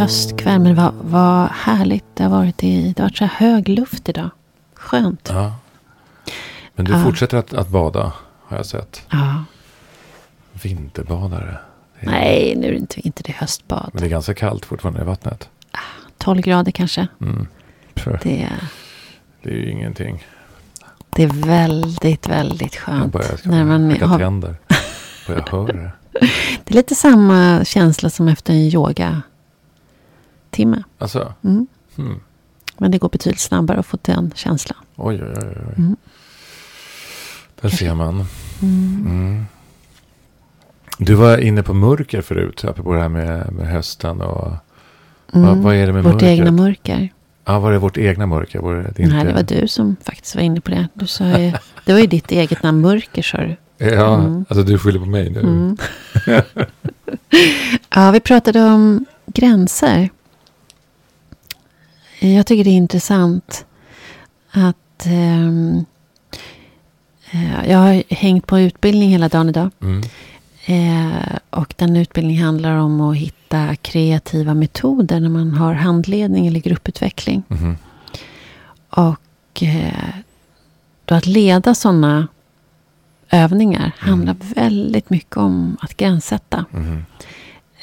höstkväll men vad, vad härligt det har varit. I, det har varit så här hög luft idag. Skönt. Ja. Men du Ja. fortsätter att, att bada har jag sett. Ja. Vinterbadare. Är- Nej, nu är det inte, inte det höstbad. Men det är ganska kallt fortfarande i vattnet. 12 grader kanske. Mm. Det, är- det är ju ingenting. det är väldigt, väldigt Jag skönt. börjar När man har, tänder. Och jag hör det. det är lite samma känsla som efter en yoga timme. Alltså, Mm. hmm. Men det går betydligt snabbare att få den känslan. oj, oj, oj. oj. Mm. Där ser man. Mm. Mm. Du var inne på mörker förut, apropå det här med, med hösten. Och, vad, Mm. vad är det med Vårt mörkret? egna mörker. Ja, var det vårt egna mörker? Var det, inte... Nej, det var du som faktiskt var inne på det. Du sa ju, det var ju ditt eget namn, mörker sa du. Ja, Mm. alltså du skyller på mig nu. Mm. ja, vi pratade om gränser. Jag tycker det är intressant att eh, jag har hängt på utbildning hela dagen idag. Mm. Eh, och den utbildningen handlar om att hitta kreativa metoder när man har handledning eller grupputveckling. Mhm. Och eh, då att leda sådana övningar handlar väldigt mycket om att gränssätta. Mhm.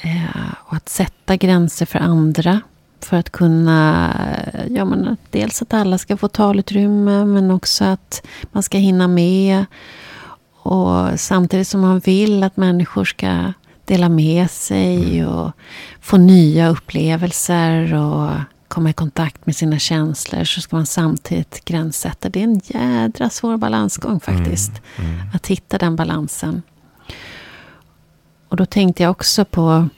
Eh, och att sätta gränser för andra. För att kunna, ja men dels att alla ska få talutrymme men också att man ska hinna med. Och samtidigt som man vill att människor ska dela med sig och få nya upplevelser och komma i kontakt med sina känslor så ska man samtidigt gränssätta. Det är en jädra svår balansgång faktiskt. Mm. Att hitta den balansen. Och då tänkte jag också på,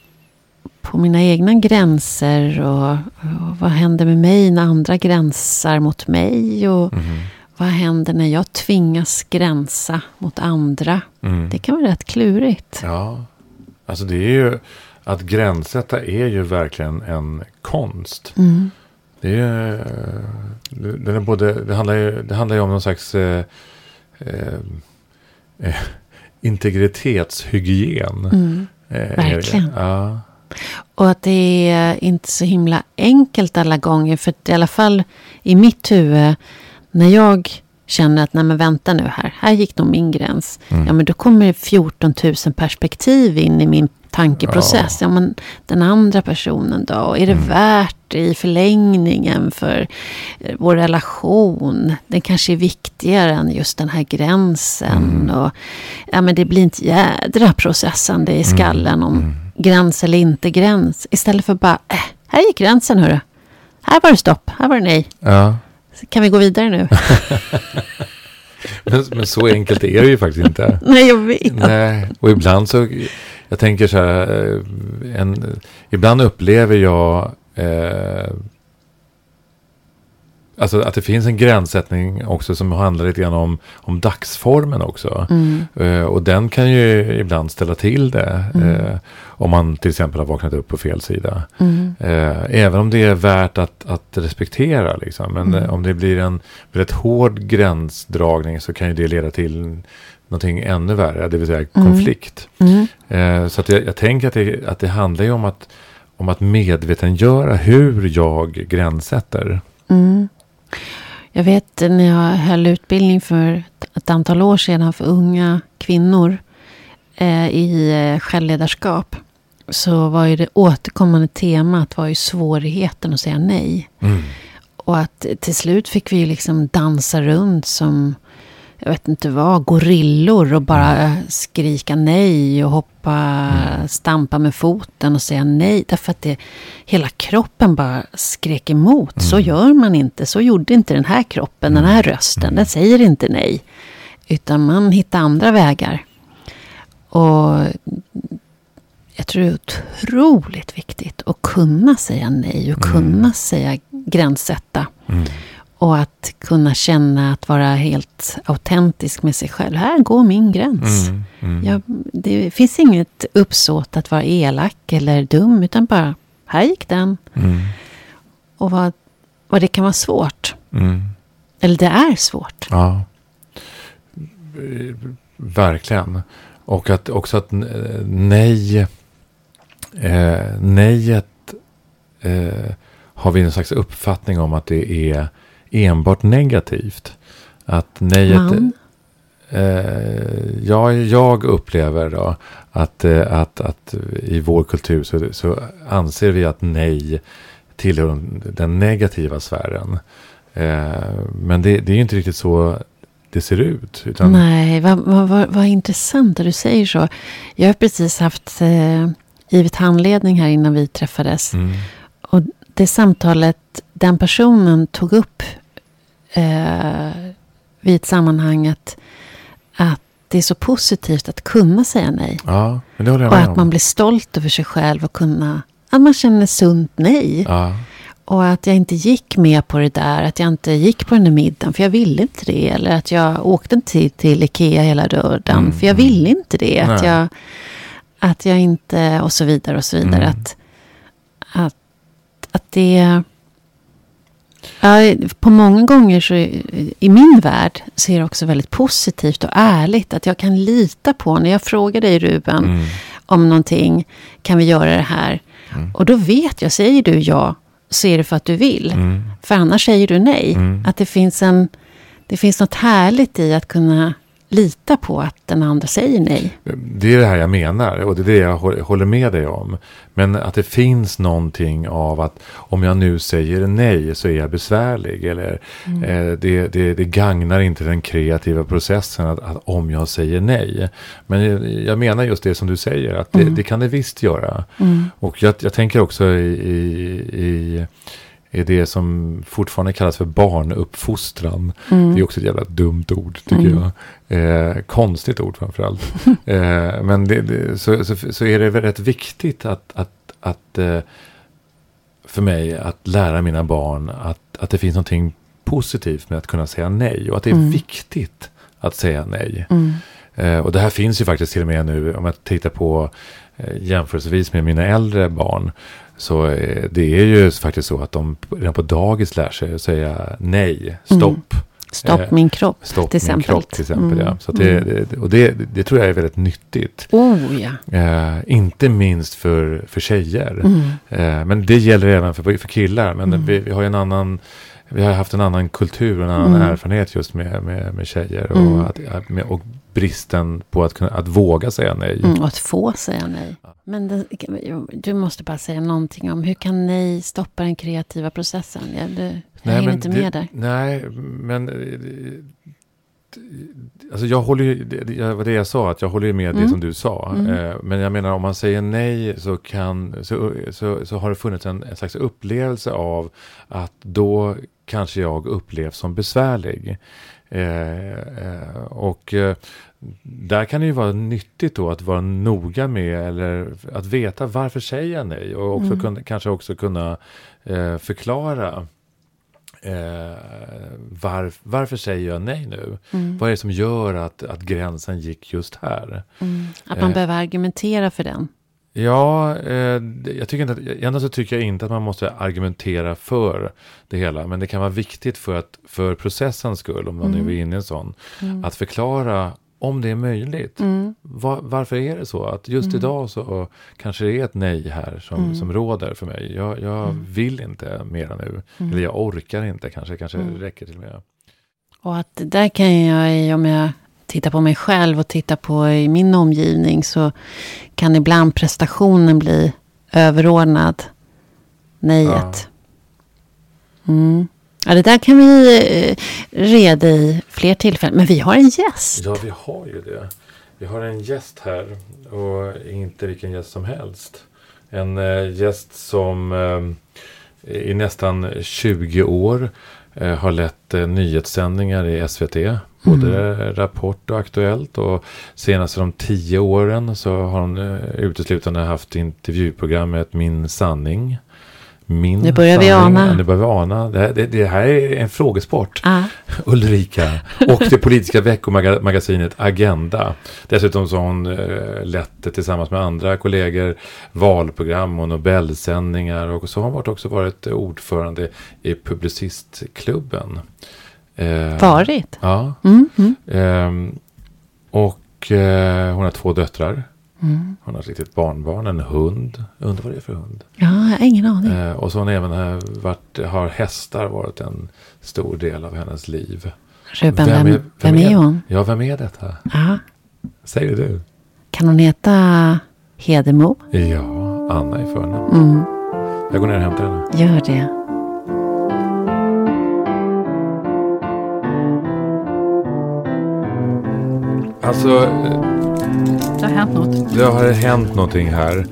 på mina egna gränser och, och vad händer med mig när andra gränsar mot mig och Mhm. vad händer när jag tvingas gränsa mot andra. Mm. Det kan vara rätt klurigt. Ja, alltså det är ju att gränssätta är ju verkligen en konst. Mm. Det är den är både, det handlar ju, det handlar ju om någon slags eh, eh, eh, integritetshygien. Mm. Eh. Verkligen. Ja. Och att det är inte så himla enkelt alla gånger. För att i alla fall i mitt huvud, när jag känner att nej men vänta nu här, här gick nog min gräns. Mm. Ja men då kommer det 14 000 perspektiv in i min tankeprocess. Ja, men den andra personen då? Är det Mm. värt det i förlängningen för eh, vår relation? Den kanske är viktigare än just den här gränsen. Mm. Och, ja, men det blir inte jädra processande i skallen om Mm. Gräns eller inte gräns. Istället för bara, äh, här gick gränsen hörru. Här var det stopp, här var det nej. ja. Kan vi gå vidare nu? Men, men så enkelt är det ju faktiskt inte. nej, jag vet. Nej, och ibland så, jag tänker så här, eh, en, ibland upplever jag eh, Alltså att det finns en gränssättning också som handlar lite grann om, om dagsformen också. Mm. Eh, och den kan ju ibland ställa till det. Mm. Eh, om man till exempel har vaknat upp på fel sida. Mm. Eh, även om det är värt att, att respektera. Liksom. Men Mm. om det blir en väldigt hård gränsdragning så kan ju det leda till någonting ännu värre. Det vill säga konflikt. Mm. Så att jag, jag tänker att det, att det handlar ju om att, om att medvetengöra hur jag gränssätter. Jag vet när jag höll utbildning för ett- antal år sedan för unga kvinnor eh, i eh, självledarskap. Så var ju det återkommande temat var ju svårigheten att säga nej. Mm. Och att till slut fick vi liksom dansa runt som, jag vet inte vad, gorillor och bara skrika nej och hoppa, stampa med foten och säga nej. Därför att det, hela kroppen bara skrek emot. Så gör man inte, så gjorde inte den här kroppen, den här rösten, den säger inte nej. Utan man hittar andra vägar. Och jag tror det är otroligt viktigt att kunna säga nej och kunna säga gränssätta. Mm. Och att kunna känna att vara helt autentisk med sig själv. Här går min gräns. Mm. Mm. Jag, det finns inget uppsåt att vara elak eller dum. Utan bara, här gick den. Mm. Och vad, vad det kan vara svårt. Mm. Eller det är svårt. Ja. Verkligen. Och att också att nej. Eh, nejet eh, har vi en slags uppfattning om att det är enbart negativt. Att nejet... Eh, ja, jag upplever då att, eh, att, att i vår kultur så, så anser vi att nej tillhör den negativa sfären. Eh, men det, det är ju inte riktigt så det ser ut. Utan... Nej, vad, vad, vad, vad intressant att du säger så. Jag har precis haft eh, givit handledning här innan vi träffades. Mm. Och det samtalet den personen tog upp eh, vid ett sammanhang att, att det är så positivt att kunna säga nej. Ja, men det håller jag Och med att om. man blir stolt över sig själv och kunna... Att man känner sunt nej. Ja, Och att jag inte gick med på det där. Att jag inte gick på den där middagen. För jag ville inte det. Eller att jag åkte inte till, till Ikea hela dörren. Mm, För jag mm. ville inte det. Att jag, att jag inte... Och så vidare och så vidare. Mm. Att, att, att det... Ja, på många gånger så i min värld så är det också väldigt positivt och ärligt. Att jag kan lita på när jag frågar dig Ruben mm, om någonting. Kan vi göra det här? Mm. Och då vet jag, säger du ja så är det för att du vill. mm, För annars säger du nej. Mm. Att det finns, en, det finns något härligt i att kunna lita på att den andra säger nej. Det är det här jag menar och det är det jag hå- håller med dig om. Men att det finns någonting av att om jag nu säger nej så är jag besvärlig. Eller eh, det, det, det gagnar inte den kreativa processen att, att om jag säger nej. Men jag, menar just det som du säger, att det, det kan det visst göra. Och jag, jag tänker också i, i, i, i det som fortfarande kallas för barnuppfostran. Det är också ett jävla dumt ord tycker jag. Eh, konstigt ord framförallt. eh, men det, det, så, så, så är det rätt viktigt att, att, att eh, för mig att lära mina barn att, att det finns någonting positivt med att kunna säga nej. Och att det är viktigt att säga nej. Eh, och det här finns ju faktiskt till och med nu om jag tittar på eh, jämförelsevis med mina äldre barn. Så eh, det är ju faktiskt så att de redan på dagis lär sig att säga nej, stopp. Stopp Eh, min kropp Stopp till min exempel. kropp till exempel. Mm. Ja. Så det, det, och det, det tror jag är väldigt nyttigt. Oh ja. Eh, inte minst för, för tjejer. Mm. Eh, men det gäller även för, för killar. Men vi, vi har en annan vi har haft en annan kultur och en annan Mm. erfarenhet just med, med, med tjejer. Och, Mm. att- med, och bristen på att, kunna, att våga säga nej. Mm, och att få säga nej. Men det, du måste bara säga någonting om hur kan nej stoppa den kreativa processen? Jag, du, jag hänger inte det, med där. Nej, men... eh, Alltså jag håller ju, det det var det jag sa, att jag håller med det Mm. som du sa. Eh, Men jag menar om man säger nej så, kan, så, så, så har det funnits en, en slags upplevelse av att då kanske jag upplevs som besvärlig. Eh, eh, och eh, där kan det ju vara nyttigt då att vara noga med eller att veta varför säger jag nej och också Mm. kunna, kanske också kunna eh, förklara eh, var, varför säger jag nej nu? Mm. Vad är det som gör att, att gränsen gick just här? Mm. Att man Eh. behöver argumentera för den. Ja, eh, jag tycker inte att, ändå så tycker jag inte att man måste argumentera för det hela. Men det kan vara viktigt för, att, för processens skull, om man Mm. nu är inne i en sån, att förklara om det är möjligt. Mm. Va- varför är det så? Att just idag så kanske det är ett nej här som, Mm. som råder för mig. Jag, jag vill inte mera nu. Mm. Eller jag orkar inte, kanske, kanske räcker till och med. Och att där kan jag, om jag tittar på mig själv och tittar på i min omgivning så kan ibland prestationen bli överordnad nejet. Mm. Ja, det där kan vi eh, reda i fler tillfällen. Men vi har en gäst. Ja, vi har ju det. Vi har en gäst här och inte vilken gäst som helst. En eh, gäst som eh, i nästan 20 år har lett nyhetssändningar i SVT. Både Rapport och Aktuellt. Och senaste de tio åren så har hon eh, uteslutande haft intervjuprogrammet Min sanning. Min Nu börjar vi sanning. ana. Ja, nu börjar vi ana. Det, här- det, det här är en frågesport. Ah, Ulrika och det politiska veckomagasinet Agenda. Dessutom så har hon eh, lett tillsammans med andra kollegor valprogram och Nobelsändningar och så har hon också varit ordförande i Publicistklubben. Eh, varit. Ja. Mm, mm, Ehm, och eh, hon har två döttrar. Mm. Hon har ett litet barnbarn, en hund. Jag undrar vad det är för hund. Ja, jag har ingen aning. Eh, och så har hon även eh, varit, har hästar varit en stor del av hennes liv. Ruben, vem, vem, är hon? Ja, vem är detta? Ja. Säger du? Kan hon heta Hedemo? Ja, Anna i förnamn. Mm. Jag går ner och hämtar henne. Gör det. Alltså, eh, Det har hänt något. det har hänt någonting här.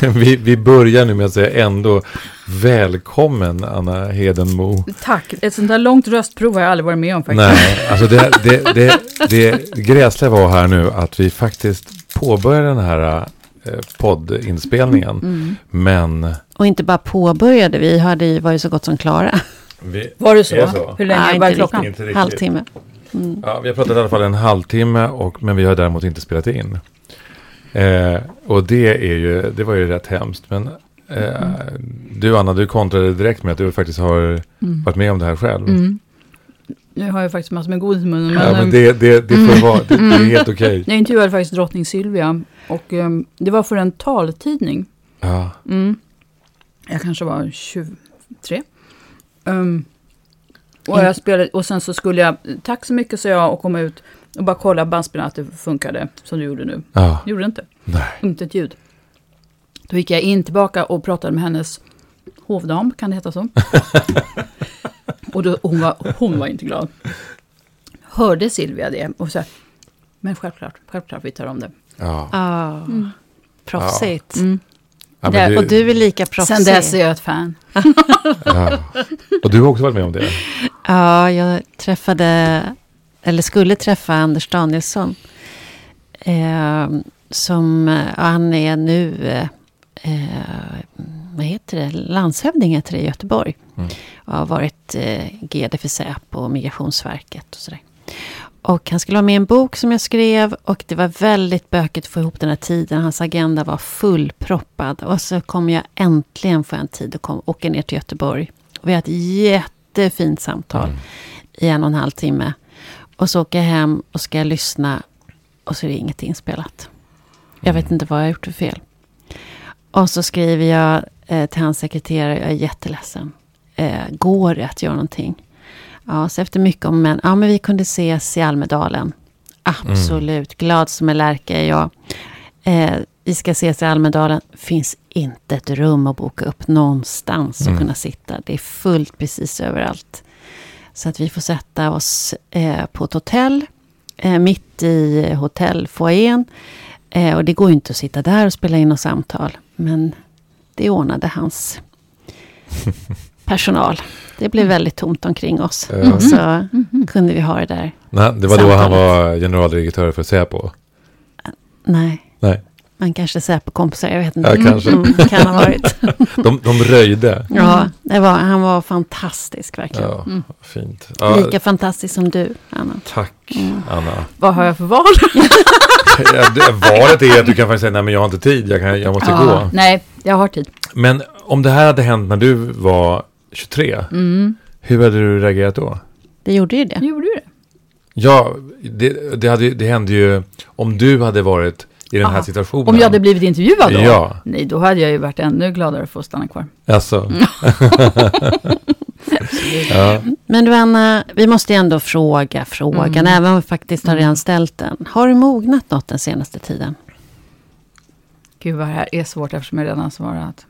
vi, vi börjar nu med att säga ändå välkommen Anna Hedenmo. Tack. Ett sånt där långt röstprov har jag aldrig varit med om faktiskt. Nej, alltså det, det, det, det gräsliga var här nu att vi faktiskt påbörjade den här eh, poddinspelningen. Mm. Men Och inte bara påbörjade, vi hade ju, var ju så gott som klara. vi, Var det så? Så? Hur länge Nej, var inte klockan? Inte Halvtimme. Ja, vi har pratat i alla fall en halvtimme, och, men vi har däremot inte spelat in. Eh, och det, är ju, det var ju rätt hemskt. Men eh, du Anna, du kontrade direkt med att du faktiskt har varit med om det här själv. Mm. Nu har jag faktiskt massor med godis i munnen. Men, Ja, men det, det, det får vara, det, det är helt okej. Jag intervjuade faktiskt drottning Silvia. Och ehm, det var för en taltidning. Ja. Mm. Jag kanske var 23. Um, och, jag spelade, och sen så skulle jag, tack så mycket sa jag och kom ut och bara kolla bandspelaren att det funkade som du gjorde nu. ja. Det gjorde det inte. Nej. Inte ett ljud. Då gick jag in tillbaka och pratade med hennes hovdam, kan det heta så? och då, hon, var, hon var inte glad. Hörde Silvia det och sa, men självklart, självklart vi tar om det. Ja. Ja, proffsigt. Mm. Ja, du, Och du är lika proffsig. Sen dess är jag ett fan. ja. Och du har också varit med om det? Ja, jag träffade, eller skulle träffa Anders Danielsson. Eh, som, ja, han är nu, eh, eh, vad heter det, landshövding heter det i Göteborg. Mm. Och har varit eh, GD för Säpo och Migrationsverket och sådär. Och han skulle vara med i en bok som jag skrev och det var väldigt bökigt att få ihop den här tiden. Hans agenda var fullproppad. Och så kom jag äntligen få en tid att kom, åka ner till Göteborg. Och vi hade ett jättefint samtal Mm. i en och en halv timme. Och så åker jag hem och ska jag lyssna och så är det inget inspelat. Jag vet inte vad jag har gjort för fel. Och så skriver jag eh, till hans sekreterare, jag är jätteledsen. Eh, går det att göra någonting? Ja, så efter mycket om men, ja men vi kunde ses i Almedalen. Absolut, glad som en lärka är jag. Eh, vi ska ses i Almedalen. Finns inte ett rum att boka upp någonstans Mm. att kunna sitta. Det är fullt precis överallt. Så att vi får sätta oss eh, på ett hotell. Eh, mitt i hotellfoajén. Eh, och det går ju inte att sitta där och spela in något samtal. Men det ordnade hans personal. Det blev väldigt tomt omkring oss. Ja. Så kunde vi ha det där. Nej, det var då han Samtalet. var generaldirektör för Säpo. Nej, Man kanske ser på kompisar, jag vet inte. Ja, kanske. Mm, kan ha varit. de, de röjde. Ja, det var, han var fantastisk verkligen. Ja, Mm. fint. Ja, Lika fantastisk som du, Anna. tack, Anna. Vad har jag för val? Ja, det- Valet är att du kan faktiskt säga, nej men jag har inte tid, jag, kan, jag måste gå. Nej, jag har tid. Men om det här hade hänt när du var 23, Mm. hur hade du reagerat då? Det gjorde ju det. Gjorde du det? Ja, det, det, hade, det hände ju om du hade varit i den här Aha. situationen. Om jag hade blivit intervjuad då? Ja, Nej, då hade jag ju varit ännu gladare att få stanna kvar. alltså. ja. Men du Anna, vi måste ju ändå fråga frågan, Mm. även om vi faktiskt har redan ställt den. Har du mognat något den senaste tiden? Gud vad det här är svårt eftersom jag redan har svarat.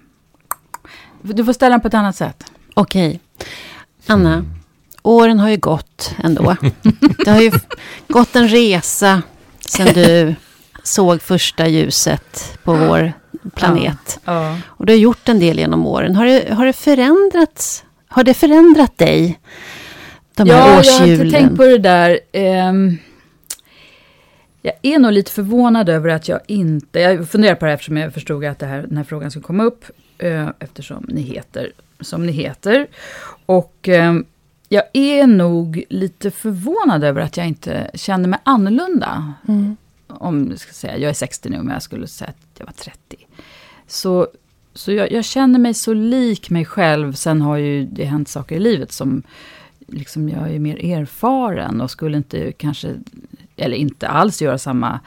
Du får ställa den på ett annat sätt. Okej. Anna, åren har ju gått ändå. Det har ju gått en resa sedan du såg första ljuset på vår planet. Ja. Och du har gjort en del genom åren. Har det, har det förändrats? Har det förändrat dig? De här ja, jag har årshjulen? inte tänkt på det där. Ehm, jag är nog lite förvånad över att jag inte... Jag funderar på det här eftersom jag förstod att det här, den här frågan skulle komma upp. eh, eftersom ni heter som ni heter. Och ehm, jag är nog lite förvånad över att jag inte känner mig annorlunda. Mm. Om jag ska säga, jag är 60 nu, men jag skulle säga att jag var 30. Så, så jag, jag känner mig så lik mig själv. Sen har ju det hänt saker i livet som liksom jag är mer erfaren och skulle inte kanske, eller inte alls göra samma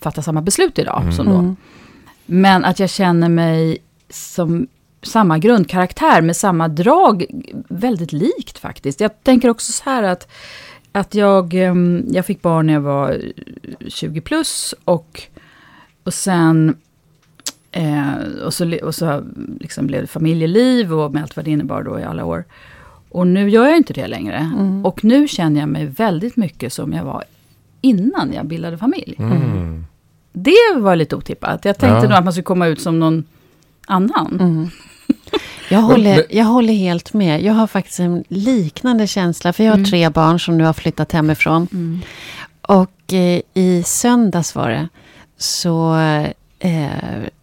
fatta samma beslut idag Mm. som då. Mm. Men att jag känner mig som samma grundkaraktär med samma drag, väldigt likt faktiskt. Jag tänker också så här att, att jag, em, jag fick barn när jag var 20 plus och, och sen eh, och så, och så liksom blev det familjeliv och med allt vad det innebar då i alla år. Och nu gör jag inte det längre. Mm. Och nu känner jag mig väldigt mycket som jag var innan jag bildade familj. Mm. Det var lite otippat. Jag tänkte Ja. nog att man skulle komma ut som någon annan. Mm. Jag, håller, jag håller helt med. Jag har faktiskt en liknande känsla. För jag har Mm. tre barn som nu har flyttat hemifrån. Mm. Och eh, i söndags var det. Så eh,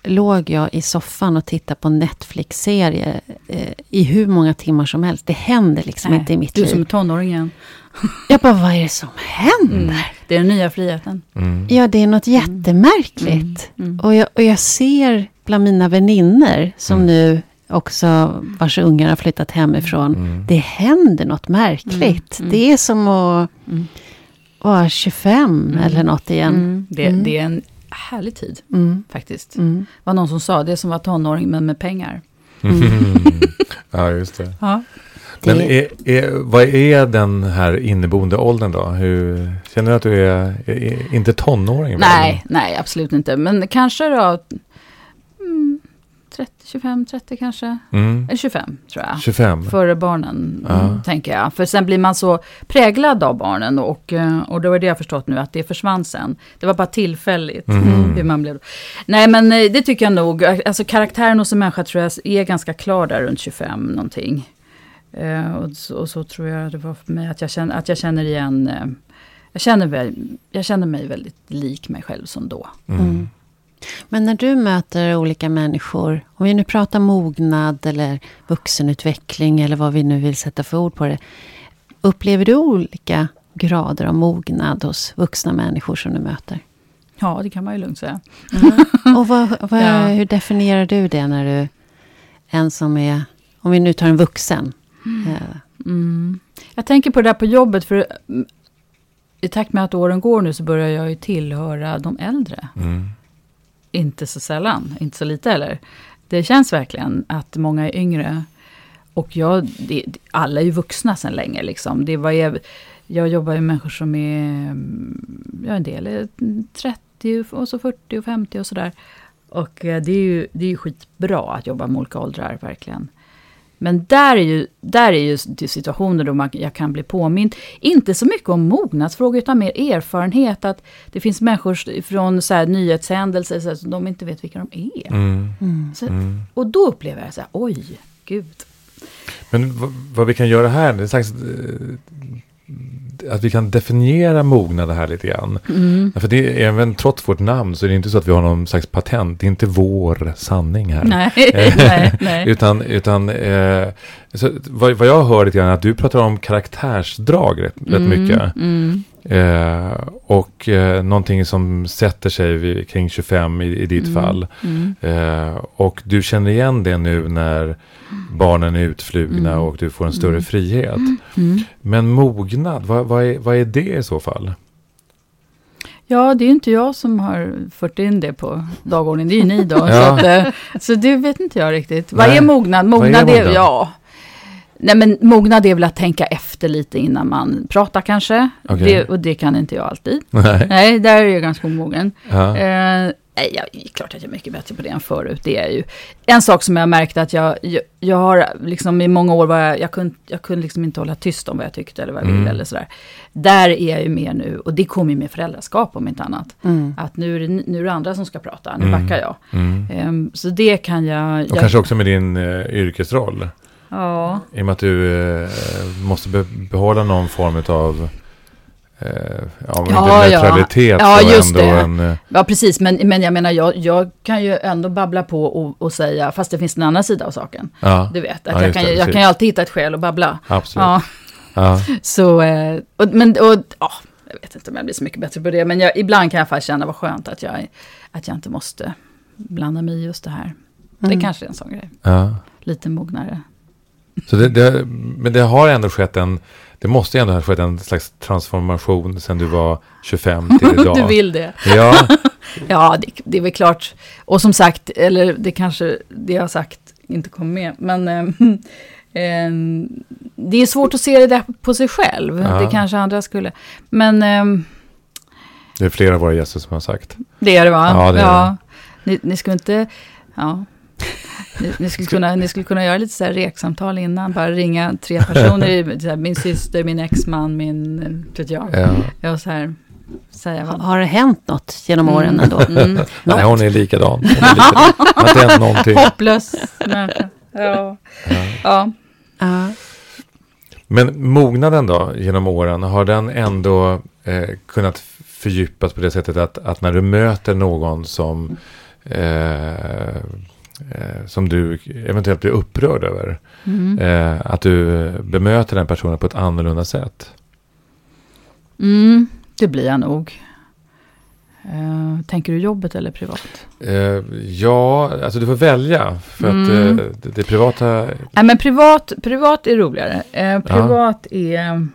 låg jag i soffan och tittade på Netflix-serie. Eh, I hur många timmar som helst. Det händer liksom Nej, inte i mitt Du liv. som är tonåringen. Jag bara, vad är det som händer? Mm. Det är den nya friheten. Mm. Ja, det är något jättemärkligt. Mm. Och, jag, och jag ser bland mina vänner som Mm. nu också, vars ungar har flyttat hemifrån. Mm. Det händer något märkligt. Mm, mm. Det är som att Mm. vara 25 Mm. eller något igen. Mm. Det, Mm. det är en härlig tid Mm. faktiskt. Mm. Det var någon som sa, det är som att vara tonåring men med pengar. Mm. ja, just det. Ja. Men är, är, vad är den här inneboende åldern då? Hur, känner du att du är, är inte tonåring? Nej, nej, absolut inte. Men kanske då mm, 30, 25, 30 kanske. Mm. Eller 25 tror jag. 25? Före barnen, Ja. mm, tänker jag. För sen blir man så präglad av barnen och, eh, och då är det jag förstått nu att det försvann sen. Det var bara tillfälligt Mhm. hur man blev. Nej men eh, det tycker jag nog. Alltså karaktären hos en människa tror jag är ganska klar där runt 25 någonting. Eh, och, så, och så tror jag det var för mig att jag känner, att jag känner igen eh, jag känner, väl, jag känner mig väldigt lik mig själv som då. Mm. Men när du möter olika människor, om vi nu pratar mognad eller vuxenutveckling eller vad vi nu vill sätta för ord på det. Upplever du olika grader av mognad hos vuxna människor som du möter? Ja, det kan man ju lugnt säga. Och vad, vad, Ja. hur definierar du det när du, en som är, om vi nu tar en vuxen. eh, Mm. Jag tänker på det där på jobbet, för mm, i takt med att åren går nu så börjar jag ju tillhöra de äldre. Mm. Inte så sällan, inte så lite heller. Det känns verkligen att många är yngre. Och jag, det, alla är ju vuxna sedan länge liksom. Det var jag, jag jobbar ju med människor som är, mm, ja en del är 30 och så 40 och 50 och sådär. Och eh, det är ju, det är ju skitbra att jobba med olika åldrar, verkligen. Men där är ju, där är ju situationer då man, jag kan bli påmind, inte så mycket om mognadsfrågor utan mer erfarenhet. Att det finns människor från så här, nyhetshändelser så här, som de inte vet vilka de är. Mm. mm. Så, Mm. Och då upplever jag så här, oj, gud. Men vad, vad vi kan göra här, det är slags, eh, att vi kan definiera mognad här lite grann. Mm. För det är även trots vårt namn så är det inte så att vi har någon slags patent. Det är inte vår sanning här. Nej, Eh, nej, nej. Utan, utan eh, så, vad, vad jag hör lite grann är att du pratar om karaktärsdrag rätt, rätt Mm, mycket. Mm, Eh, och eh, någonting som sätter sig vid, kring 25 i, i ditt mm, fall. Mm, Eh, och du känner igen det nu när barnen är utflugna Mm. och du får en större Mm. frihet. mm. Men mognad, vad, vad, är, vad är det i så fall? Ja, det är ju inte jag som har fört in det på dagordningen, det är ju ni då. Ja. så, att, eh, så det vet inte jag riktigt. Vad är mognad? Vad är Mognad är, mognad? ja. Nej men mognad är väl att tänka efter lite innan man pratar kanske. Okej. Det, och det kan inte jag alltid. Nej. Nej, där är jag ganska omogen. Ja. Eh, nej, jag är klart att jag är mycket bättre på det än förut. Det är ju en sak som jag har märkt att jag, jag, jag har liksom i många år var jag, jag kunde, jag kunde liksom inte hålla tyst om vad jag tyckte eller vad jag ville Mm. eller sådär. Där är jag ju mer nu, och det kommer ju med föräldraskap om inte annat. Mm. Att nu är det, nu är det andra som ska prata, nu Mm. backar jag. Mm. Ehm, så det kan jag... Och jag kanske också med din eh, yrkesroll. Ja, I och med att du eh, måste be behålla någon form av eh, ja, Ja, ja. neutralitet Ja, så just ändå det. en... eh, ja precis, men, men jag menar jag, jag kan ju ändå babbla på och, och säga, fast det finns en annan sida av saken. Ja, Du vet, Ja, att jag, kan, det, ju- jag kan ju alltid hitta ett skäl att babbla. absolut. Ja, Ja. så, eh, och, men, och, ja, jag vet inte om jag blir så mycket bättre på det, men jag, ibland kan jag faktiskt känna vad skönt att jag, att jag inte måste blanda mig i just det här. Det Mm. kanske är en sån grej, Ja. lite mognare. Så det, det, men det har ändå skett en... Det måste ändå ha skett en slags transformation sen du var 25 till idag. du vill det? Ja, Ja, det, det är väl klart. Och som sagt, eller det kanske det jag har sagt inte kom med. Men eh, eh, det är svårt att se det där på sig själv. Ja. Det kanske andra skulle. Men eh, Det är flera av våra gäster som har sagt. det är det va? Ja, det är det. Ni, ni skulle inte... Ja. Ni, ni, skulle kunna, ni skulle kunna göra lite så här reksamtal innan. Bara ringa tre personer. så här, min syster, min exman, min... eh, Vet jag. Ja. Ja, så här. Säga vad... Har det hänt något genom åren ändå? Mm. Nej, hon är likadan. Hon är likadan. Det har inte hänt någonting. Hopplös människa. Ja. ja. Ja. Men mognaden då, genom åren, har den ändå eh, kunnat fördjupas på det sättet att, att när du möter någon som, eh, eh, som du eventuellt blir upprörd över, Mm. eh, att du bemöter den personen på ett annorlunda sätt? Mm, det blir jag nog. Eh, tänker du jobbet eller privat? Eh, ja, alltså du får välja. För att Mm. eh, det, det privata... Nej, men privat, privat är roligare. Eh, privat är...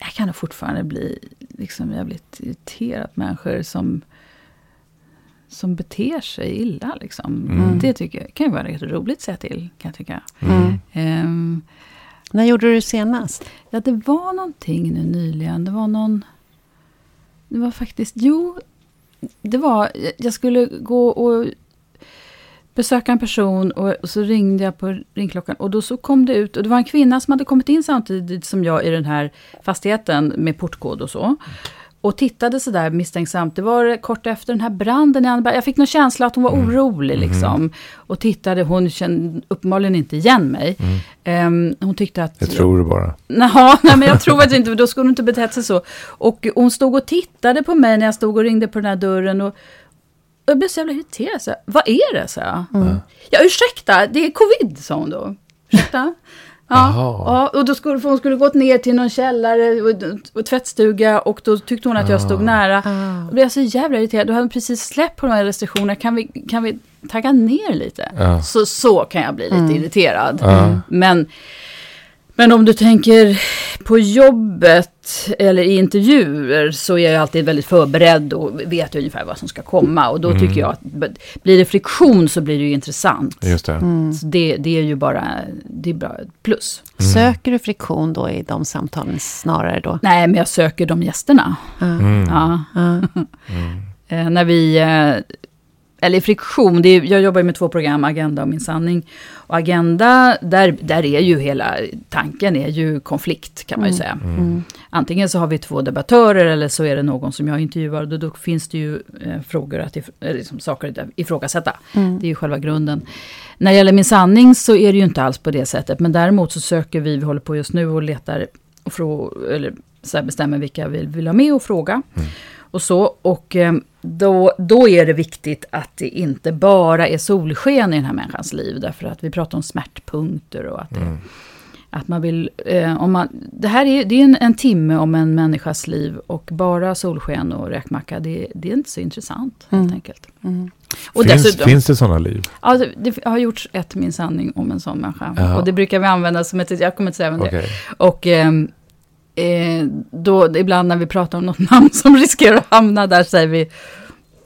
Jag kan nog fortfarande bli liksom jävligt irriterad på människor som, som beter sig illa. Liksom. Mm. Det tycker jag kan ju vara rätt roligt att säga till, kan jag tycka. Mm. Ehm, När gjorde du det senast? Ja, det var någonting nu nyligen. Det var någon... Det var faktiskt... Jo, det var... Jag skulle gå och besöka en person och, och så ringde jag på ringklockan. Och då så kom det ut... Och det var en kvinna som hade kommit in samtidigt som jag i den här fastigheten med portkod och så. Och tittade sådär misstänksamt. Det var kort efter den här branden i Anneberg. Jag fick någon känsla att hon var orolig liksom. Och tittade, hon kände uppenbarligen inte igen mig. Ehm, hon tyckte att... Det tror du bara. Naha, nej men jag tror faktiskt inte, då skulle hon inte betett sig så. Och hon stod och tittade på mig när jag stod och ringde på den här dörren. Och jag blev så jävla irriterad. Så Vad är det? Så jag. Ja, ursäkta, det är covid, sa hon då. Ursäkta? Ja, ja, och då skulle, hon skulle gått ner till någon källare och, och tvättstuga och då tyckte hon att jag stod nära. Ah. Då blev jag så jävla irriterad. Då hade hon precis släppt på de här restriktionerna. Kan vi, kan vi tagga ner lite? Så, så kan jag bli lite irriterad. Ja. Men, men om du tänker på jobbet eller i intervjuer så är jag alltid väldigt förberedd och vet ungefär vad som ska komma. Och då Mm. tycker jag att blir det friktion så blir det ju intressant. Just det. Så det, det är ju bara det är bra ett plus. Mm. Söker du friktion då i de samtalen snarare då? Nej, men jag söker de gästerna. Mm. Ja. Ja. Eh, när vi... Eller friktion, det är, jag jobbar ju med två program, Agenda och Min sanning. Och Agenda, där, där är ju hela tanken är ju konflikt kan man ju säga. Mm. Antingen så har vi två debattörer eller så är det någon som jag intervjuar. Och då, då finns det ju eh, frågor att if, liksom saker att ifrågasätta. Mm. Det är ju själva grunden. När det gäller Min sanning så är det ju inte alls på det sättet. Men däremot så söker vi, vi håller på just nu och letar och frå, eller så bestämmer vilka vi vill ha med och fråga. Och så. Och eh, då, då är det viktigt att det inte bara är solsken i den här människans liv. Därför att vi pratar om smärtpunkter och att, det, att man vill... Eh, om man, det här är, det är en, en timme om en människas liv och bara solsken och räkmacka, det, det är inte så intressant helt Mm. enkelt. Mm. Och finns, dessutom, finns det sådana liv? ja, det, det har gjorts ett Min sanning om en sån människa. Jaha. Och det brukar vi använda som ett, jag kommer inte säga vem det är. Okej. Och ehm, eh, då, ibland när vi pratar om något namn som riskerar att hamna där säger vi,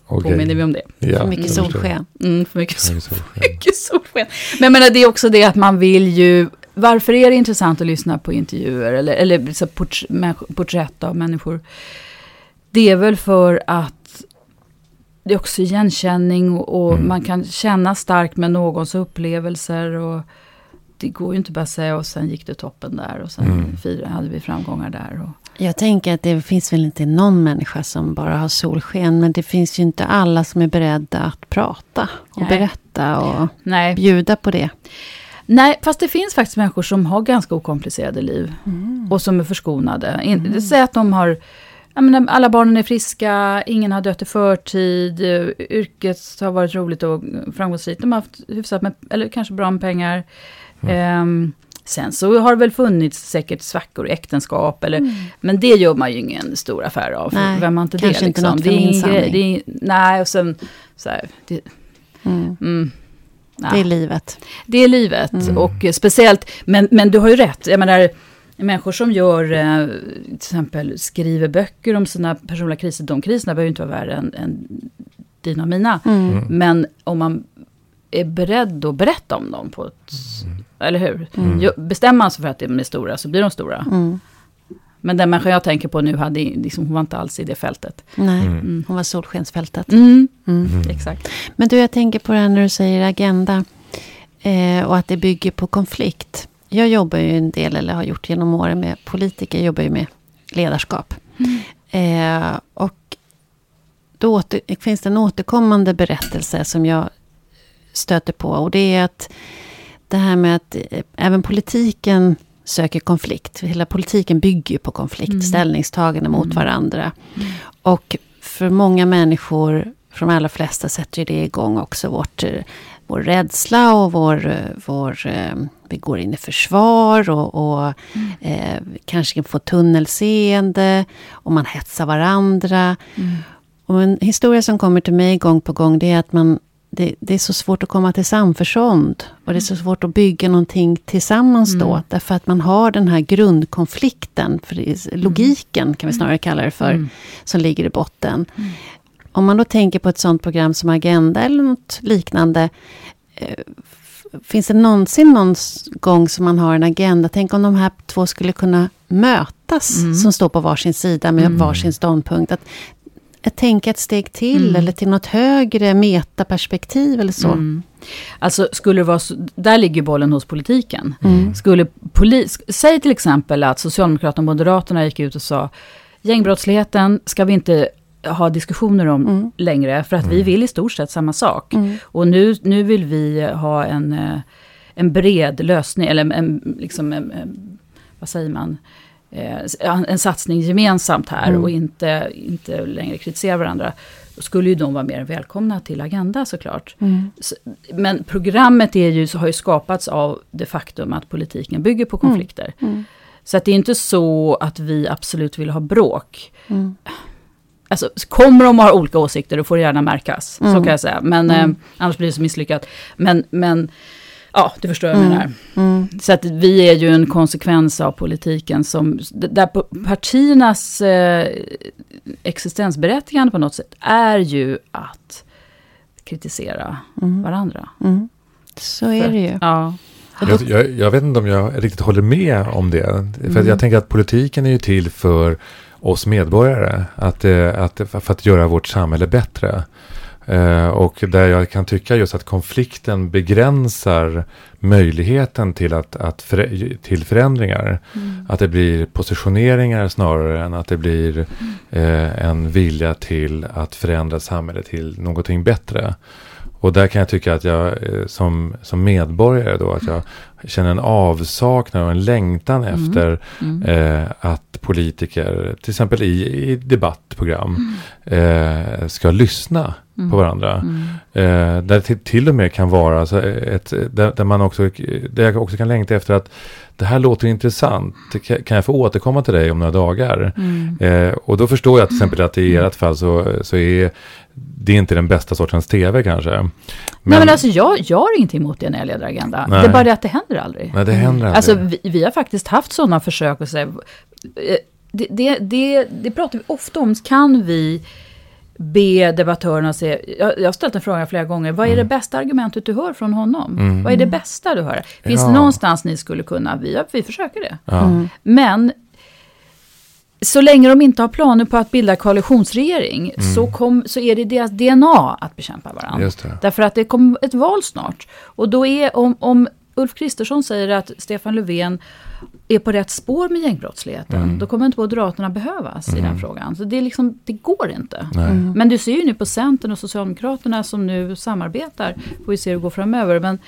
Okej. påminner vi om det. Ja, För mycket solsken. Mm, för mycket, För sol, mycket solsken. mycket solsken. Men jag menar, det är också det att man vill ju, varför är det intressant att lyssna på intervjuer eller, eller så port, porträtt av människor? Det är väl för att det är också igenkänning och, och Mm. man kan känna starkt med någons upplevelser. Och det går ju inte bara att säga och sen gick det toppen där och sen Mm. fira, hade vi framgångar där. Och, Jag tänker att det finns väl inte någon människa som bara har solsken. Men det finns ju inte alla som är beredda att prata och Nej. berätta och nej. bjuda på det. nej, fast det finns faktiskt människor som har ganska okomplicerade liv. Och som är förskonade. In, Säg att de har, menar, alla barnen är friska, ingen har dött i förtid, yrket har varit roligt och framgångsrikt. De har haft hyfsat med, eller kanske bra med pengar. Ehm, sen så har det väl funnits säkert svackor i äktenskap, eller, men det gör man ju ingen stor affär av. för Nej, vem har inte kanske det? inte Liksom. något det är ingen grej, det är, Nej, och sen så här, det, Mm. mm, ja. Det är livet. Det är livet. Mm. Och eh, speciellt, men, men du har ju rätt. Jag menar, människor som gör, eh, till exempel skriver böcker om sina personliga kriser, de kriserna behöver ju inte vara värre än, än dina och mina. Mm. Mm. Men om man är beredd att berätta om dem på ett... Eller hur? Mm. Bestämmer man sig för att de är stora så blir de stora. Mm. Men den människan jag tänker på nu, hade, liksom, hon var inte alls i det fältet. Nej, Mm. hon var solskensfältet. Mm. Mm. Mm. Exakt. Men du, jag tänker på det här när du säger agenda. Eh, och att det bygger på konflikt. Jag jobbar ju en del, eller har gjort genom åren med politiker. Jag jobbar ju med ledarskap. Eh, och då åter, finns det en återkommande berättelse som jag stöter på. Och det är att det här med att eh, även politiken söker konflikt. Hela politiken bygger ju på konflikt, Mm. ställningstagande mot Mm. varandra. Och för många människor, för de allra flesta, sätter det igång också vårt, eh, vår rädsla och vår... eh, vår vi går in i försvar och, och eh, kanske kan få tunnelseende. Och man hetsar varandra. Mm. Och en historia som kommer till mig gång på gång, det är att man, det, det är så svårt att komma till samförstånd. Och det är så svårt att bygga någonting tillsammans då. Mm. Därför att man har den här grundkonflikten, för är logiken kan vi snarare kalla det för, Mm. som ligger i botten. Om man då tänker på ett sånt program som Agenda eller något liknande. eh, Finns det någonsin någon gång som man har en agenda? Tänk om de här två skulle kunna mötas, Mm. som står på varsin sida med Mm. varsin ståndpunkt. Att, att tänka ett steg till Mm. eller till något högre metaperspektiv eller så. Mm. Alltså, skulle det vara så, där ligger bollen hos politiken. Mm. Skulle polis, säg till exempel att Socialdemokraterna och Moderaterna gick ut och sa gängbrottsligheten ska vi inte ha diskussioner om Mm. längre, för att vi Mm. vill i stort sett samma sak. Mm. Och nu, nu vill vi ha en, eh, en bred lösning, eller en, liksom en, en, vad säger man, en satsning gemensamt här Mm. och inte, inte längre kritisera varandra. Skulle ju de vara mer välkomna till Agenda såklart. Mm. Men programmet är ju, har ju skapats av det faktum att politiken bygger på konflikter. Mm. Så att det är inte så att vi absolut vill ha bråk. Mm. Alltså, kommer de att ha olika åsikter, då får det gärna märkas. Så Mm. kan jag säga. Men Mm. eh, annars blir det så misslyckat. Men, men ja, du förstår vad jag Mm. menar. Mm. Så att vi är ju en konsekvens av politiken som, där partiernas eh, existensberättigande på något sätt är ju att kritisera Mm. varandra. Mm. Så är det ju. Ja. Jag, jag, jag vet inte om jag riktigt håller med om det. För att Mm. jag tänker att politiken är ju till för oss medborgare. Att, eh, att, för att göra vårt samhälle bättre. Eh, och där jag kan tycka just att konflikten begränsar möjligheten till, att, att förä- till förändringar. Att det blir positioneringar snarare än att det blir eh, en vilja till att förändra samhället till någonting bättre. Och där kan jag tycka att jag eh, som, som medborgare då, att jag känner en avsaknad och en längtan Mm. efter Mm. eh, att politiker, till exempel i, i debattprogram, eh, ska lyssna Mm. på varandra. Mm. Eh, där det till, till och med kan vara så ett, där, där man också, där jag också kan längta efter att det här låter intressant. Kan- jag få återkomma till dig om några dagar? Mm. Eh, och då förstår jag till exempel att i ert fall så, så är det inte den bästa sortens tv kanske. Men, Nej men alltså jag, jag har ingenting emot det när jag leder Agenda. Nej. Det är bara det att det händer aldrig. nej, det händer aldrig. Alltså vi, vi har faktiskt haft sådana försök att säga, eh, det, det, det, det pratar vi ofta om, kan vi be debattörerna se, jag, jag har ställt en fråga flera gånger, vad är det bästa argumentet du hör från honom? Mm. Vad är det bästa du hör? Finns Ja. det någonstans ni skulle kunna, vi, vi försöker det. ja. Mm. Men så länge de inte har planer på att bilda koalitionsregering så, kom, så är det deras DNA att bekämpa varandra. Just det. Därför att det kommer ett val snart. Och då är, om, om Ulf Kristersson säger att Stefan Löfven är på rätt spår med gängbrottsligheten, Mm. då kommer inte Moderaterna behövas i den frågan. Så det, är liksom, det går inte. Mm. Men du ser ju nu på Centern och Socialdemokraterna som nu samarbetar, får vi se hur det går framöver. Men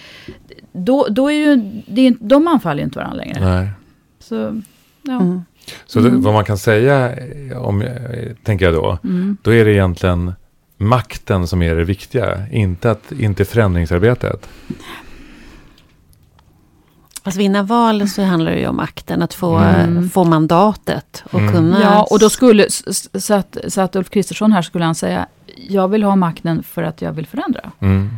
då, då är ju, det är, inte- de anfaller ju inte varandra längre. Nej. Så, ja. Mm. Så det, vad man kan säga, eh, om, eh, tänker jag då, Mm. då är det egentligen makten som är det viktiga, inte, att, inte förändringsarbetet. Att vinna val så handlar det ju om makten, att få, Mm. få mandatet och Mm. kunna... Ja, och då skulle, så att, så att Ulf Kristersson här skulle han säga, jag vill ha makten för att jag vill förändra. Mm.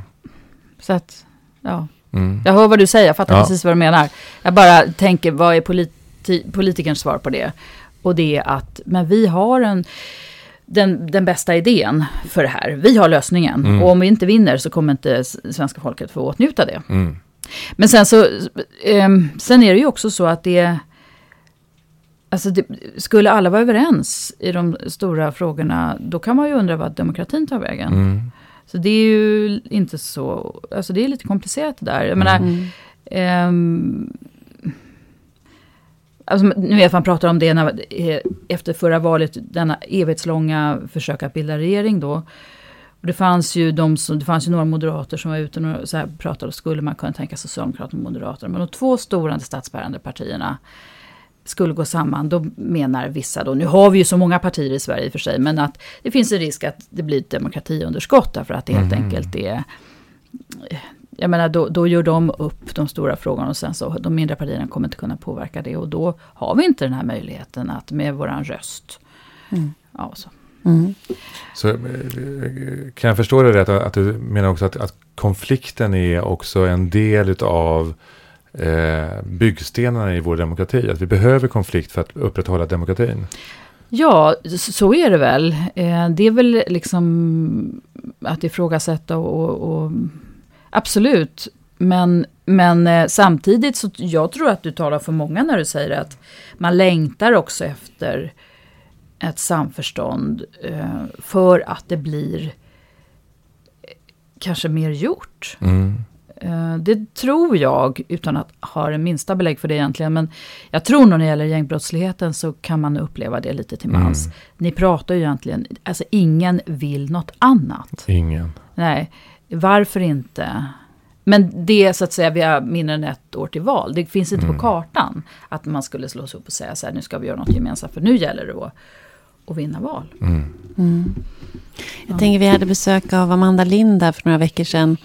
Så att, ja. Mm. Jag hör vad du säger, jag fattar Ja. precis vad du menar. Jag bara tänker, vad är polit politikerns svar på det. Och det är att, men vi har en, den, den bästa idén för det här. Vi har lösningen. Mm. Och om vi inte vinner så kommer inte svenska folket få åtnjuta det. Mm. Men sen så, ehm, sen är det ju också så att det, alltså det, skulle alla vara överens i de stora frågorna, då kan man ju undra vad demokratin tar vägen. Mm. Så det är ju inte så, alltså det är lite komplicerat det där. Jag menar, Mm. ehm, alltså nu vet man pratar om det när, eh, efter förra valet, denna evighetslånga försök att bilda regering då. Och det fanns ju de som, det fanns ju några moderater som var ute och så här pratade, skulle man kunna tänka Socialdemokraterna och Moderaterna. Men de två stora statsbärande partierna skulle gå samman, då menar vissa då, nu har vi ju så många partier i Sverige i och för sig, men att det finns en risk att det blir ett demokratiunderskott därför att det helt Mhm. enkelt är jag menar, då, då gör de upp de stora frågorna och sen så de mindre partierna kommer inte kunna påverka det. Och då har vi inte den här möjligheten att med våran röst. Mm. Ja, så. Mm. Så eh, kan jag förstå det rätt att du menar också att, att konflikten är också en del utav eh, byggstenarna i vår demokrati? Att vi behöver konflikt för att upprätthålla demokratin? Ja, så är det väl. Eh, det är väl liksom att ifrågasätta och, och, och absolut. Men, men eh, samtidigt så jag tror att du talar för många när du säger att man längtar också efter ett samförstånd eh, för att det blir kanske mer gjort. Mm. Eh, Det tror jag, utan att ha det minsta belägg för det egentligen. Men jag tror nog när det gäller gängbrottsligheten så kan man uppleva det lite till mans. Mm. Ni pratar ju egentligen, alltså ingen vill något annat. Ingen. Nej, varför inte? Men det är så att säga, vi har mindre än ett år till val. Det finns inte Mm. på kartan att man skulle slå sig upp och säga så här, nu ska vi göra något gemensamt. För nu gäller det att, att vinna val. Mm. Mm. Jag tänker vi hade besök av Amanda Lind där för några veckor sedan.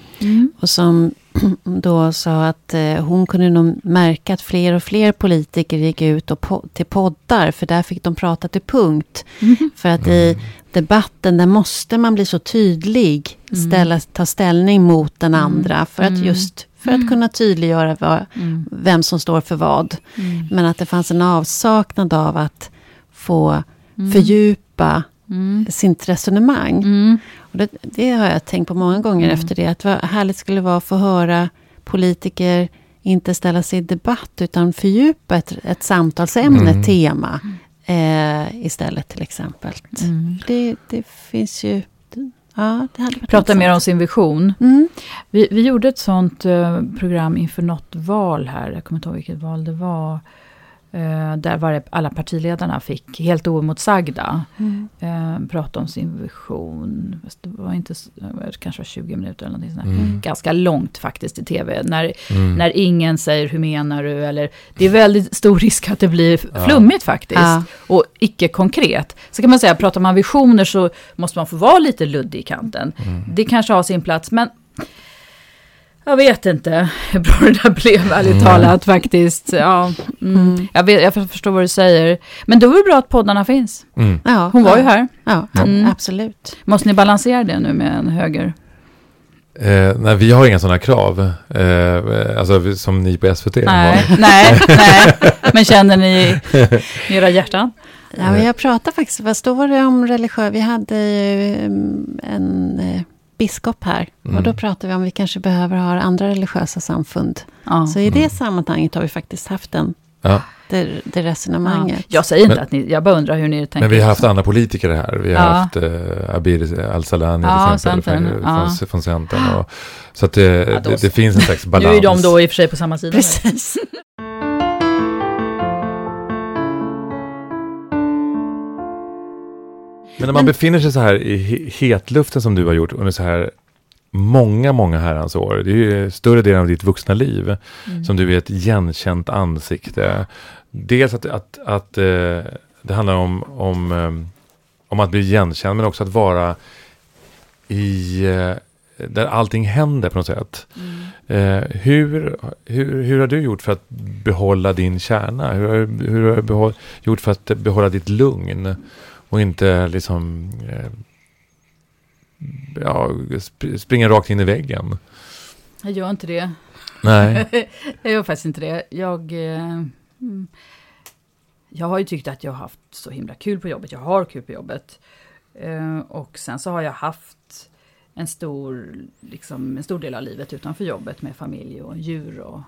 Och som då sa att eh, hon kunde nog märka att fler och fler politiker gick ut och po- till poddar. För där fick de prata till punkt. För att i debatten där måste man bli så tydlig. Mm. Ställa, ta ställning mot den andra. För att Mm. just för att kunna tydliggöra vad, Mm. vem som står för vad. Mm. Men att det fanns en avsaknad av att få Mm. fördjupa Mm. sitt resonemang. Mm. Och det, det har jag tänkt på många gånger Mm. efter det. Att vad härligt skulle det vara att få höra politiker inte ställa sig i debatt utan fördjupa ett, ett samtalsämne, Mm. tema eh, istället till exempel. Mm. Det, det finns ju... Ja, det hade varit Prata mer om sin vision. Mm. Vi, vi gjorde ett sånt eh, program inför något val här. Jag kommer inte ihåg vilket val det var. Eh, där var det, alla partiledarna fick, helt oemotsagda, Mm. eh, prata om sin vision. Det var inte, så- det kanske var 20 minuter eller någonting sånt. Mm. Ganska långt faktiskt i tv. När, Mm. när ingen säger hur menar du? Eller, det är väldigt stor risk att det blir Ja. flummigt faktiskt. Ja. Och icke konkret. Så kan man säga, pratar man visioner så måste man få vara lite luddig i kanten. Mm. Det kanske har sin plats, men jag vet inte hur bra det där blev, ärligt Mm. talat faktiskt. Ja, mm. Mm. jag, vet, jag förstår vad du säger. Men då är det bra att poddarna finns. Mm. Ja, Hon var ja, ju här. Ja, Mm. absolut. Måste ni balansera det nu med en höger? Eh, nej, vi har inga sådana krav. Eh, alltså som ni på SVT Nej, har. nej, nej. Men känner ni i era hjärtan? Ja, men jag pratade faktiskt, vad står det om religiös... Vi hade ju mm, en eh, biskop här. Mm. Och då pratade vi om vi kanske behöver ha andra religiösa samfund. Ja. Så i Mm. det sammanhanget har vi faktiskt haft den, Ja. det, det Ja. resonemanget. Jag säger inte Men- att ni, jag bara undrar hur ni tänker. Men vi har haft andra politiker här. Vi har Ja. haft eh, Abir Al-Salani Ja, till exempel Centern, från, ja. från, Centern. Och, så att det, Ja, det, det finns en slags Nu balans. är de då i och för sig på samma sida. Precis. Men när man befinner sig så här i he- hetluften som du har gjort under så här många, många herrans år. Det är ju större delen av ditt vuxna liv Mm. som du är ett igenkänt ansikte. Dels att, att, att eh, det handlar om, om, eh, om att bli igenkänd men också att vara i eh, där allting händer på något sätt. Mm. Eh, hur, hur, hur har du gjort för att behålla din kärna? Hur har, hur har du behåll, gjort för att behålla ditt lugn? Och inte liksom eh, ja, sp- springa rakt in i väggen. Jag gör inte det. Nej. jag gör faktiskt inte det. Jag, eh, mm, jag har ju tyckt att jag har haft så himla kul på jobbet. Jag har kul på jobbet. Eh, och sen så har jag haft en stor, liksom, en stor del av livet utanför jobbet med familj och djur och,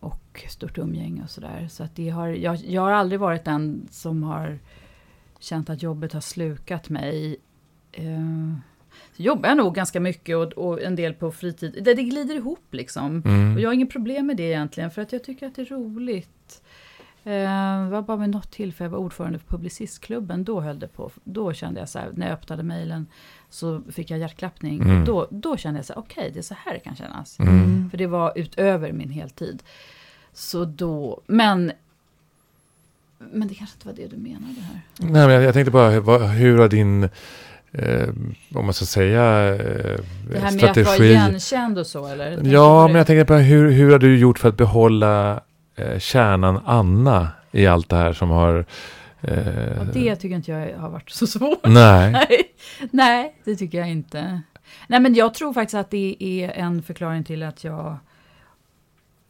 och stort umgänge och sådär. Så att det har, jag, jag har aldrig varit den som har känt att jobbet har slukat mig. Eh, så jobbar jag nog ganska mycket och, och en del på fritid. Det, det glider ihop liksom. Mm. Och jag har inget problem med det egentligen för att jag tycker att det är roligt. Eh, det var bara vid något tillfälle jag var ordförande för Publicistklubben. Då höll det på. Då kände jag så här, när jag öppnade mejlen så fick jag hjärtklappning. Mm. Då, då kände jag så här, okej det är så här det kan kännas. Mm. För det var utöver min heltid. Så då, men... Men det kanske inte var det du menade här. Nej, men jag, jag tänkte bara, vad, hur har din, eh, om man ska säga, eh, Det här med strategi... att vara igenkänd och så eller? Tänker Ja, men jag tänkte på hur, hur har du gjort för att behålla eh, kärnan Anna i allt det här som har... Eh, Ja, det tycker inte jag har varit så svårt. Nej. Nej, nej, det tycker jag inte. Nej, men jag tror faktiskt att det är en förklaring till att jag...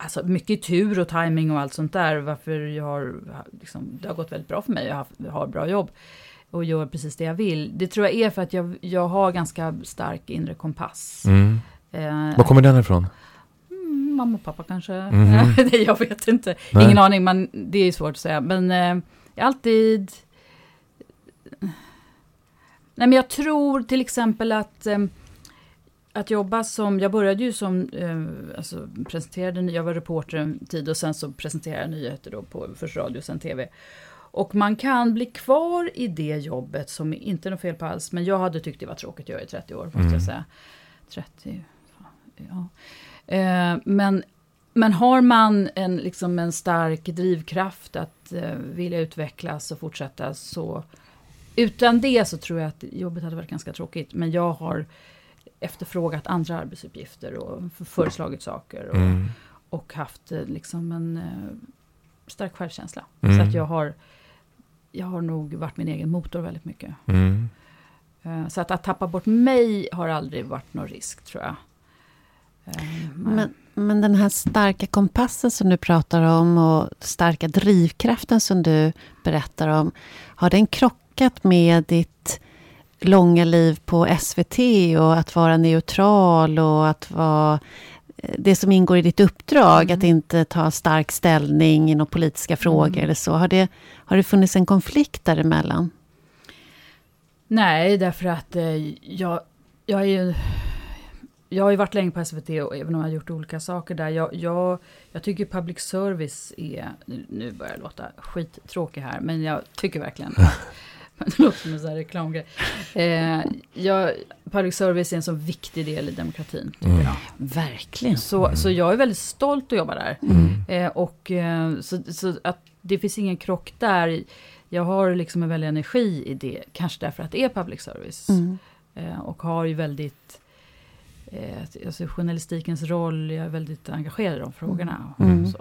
Alltså mycket tur och timing och allt sånt där. Varför jag har... Liksom, det har gått väldigt bra för mig. Jag har, har bra jobb. Och gör precis det jag vill. Det tror jag är för att jag, jag har ganska stark inre kompass. Mm. Eh, Var kommer den ifrån? mm, mamma och pappa kanske. Nej, jag vet inte. Nej. Ingen aning, men det är svårt att säga. Men eh, jag alltid... Nej, men jag tror till exempel att... Eh, att jobba som, jag började ju som, eh, alltså presenterade, jag var reporter en tid och sen så presenterade jag nyheter då på först radio och sen tv. Och man kan bli kvar i det jobbet som inte är något fel på alls, men jag hade tyckt det var tråkigt att göra i 30 år, måste Mm. jag säga. 30, ja. Eh, men, men har man en, liksom en stark drivkraft att eh, vilja utvecklas och fortsätta så utan det så tror jag att jobbet hade varit ganska tråkigt. Men jag har efterfrågat andra arbetsuppgifter och föreslagit saker. Och, Mm. och haft eh, liksom en eh, stark självkänsla. Mm. Så att jag har, jag har nog varit min egen motor väldigt mycket. Mm. Eh, så att, att tappa bort mig har aldrig varit någon risk tror jag. Eh, nej. Men, men den här starka kompassen som du pratar om och starka drivkraften som du berättar om. Har den krockat med ditt långa liv på SVT och att vara neutral och att vara eh, det som ingår i ditt uppdrag, Mm. att inte ta stark ställning i några politiska frågor Mm. eller så. Har det, har det funnits en konflikt däremellan? Nej, därför att eh, jag, jag är ju... Jag har ju varit länge på SVT och även om jag har gjort olika saker där. Jag, jag, jag tycker public service är... Nu, börjar jag låta skittråkig här, men jag tycker verkligen... det låter som en sån här reklamgrej. Eh, jag, public service är en så viktig del i demokratin, tycker Mm. jag. Verkligen. Så, så jag är väldigt stolt att jobba där. Mm. Eh, och eh, så, så att det finns ingen krock där. Jag har liksom en väldig energi i det, kanske därför att det är public service. Mm. Eh, och har ju väldigt, eh, alltså journalistikens roll, jag är väldigt engagerad i de frågorna. Och Mm. Så.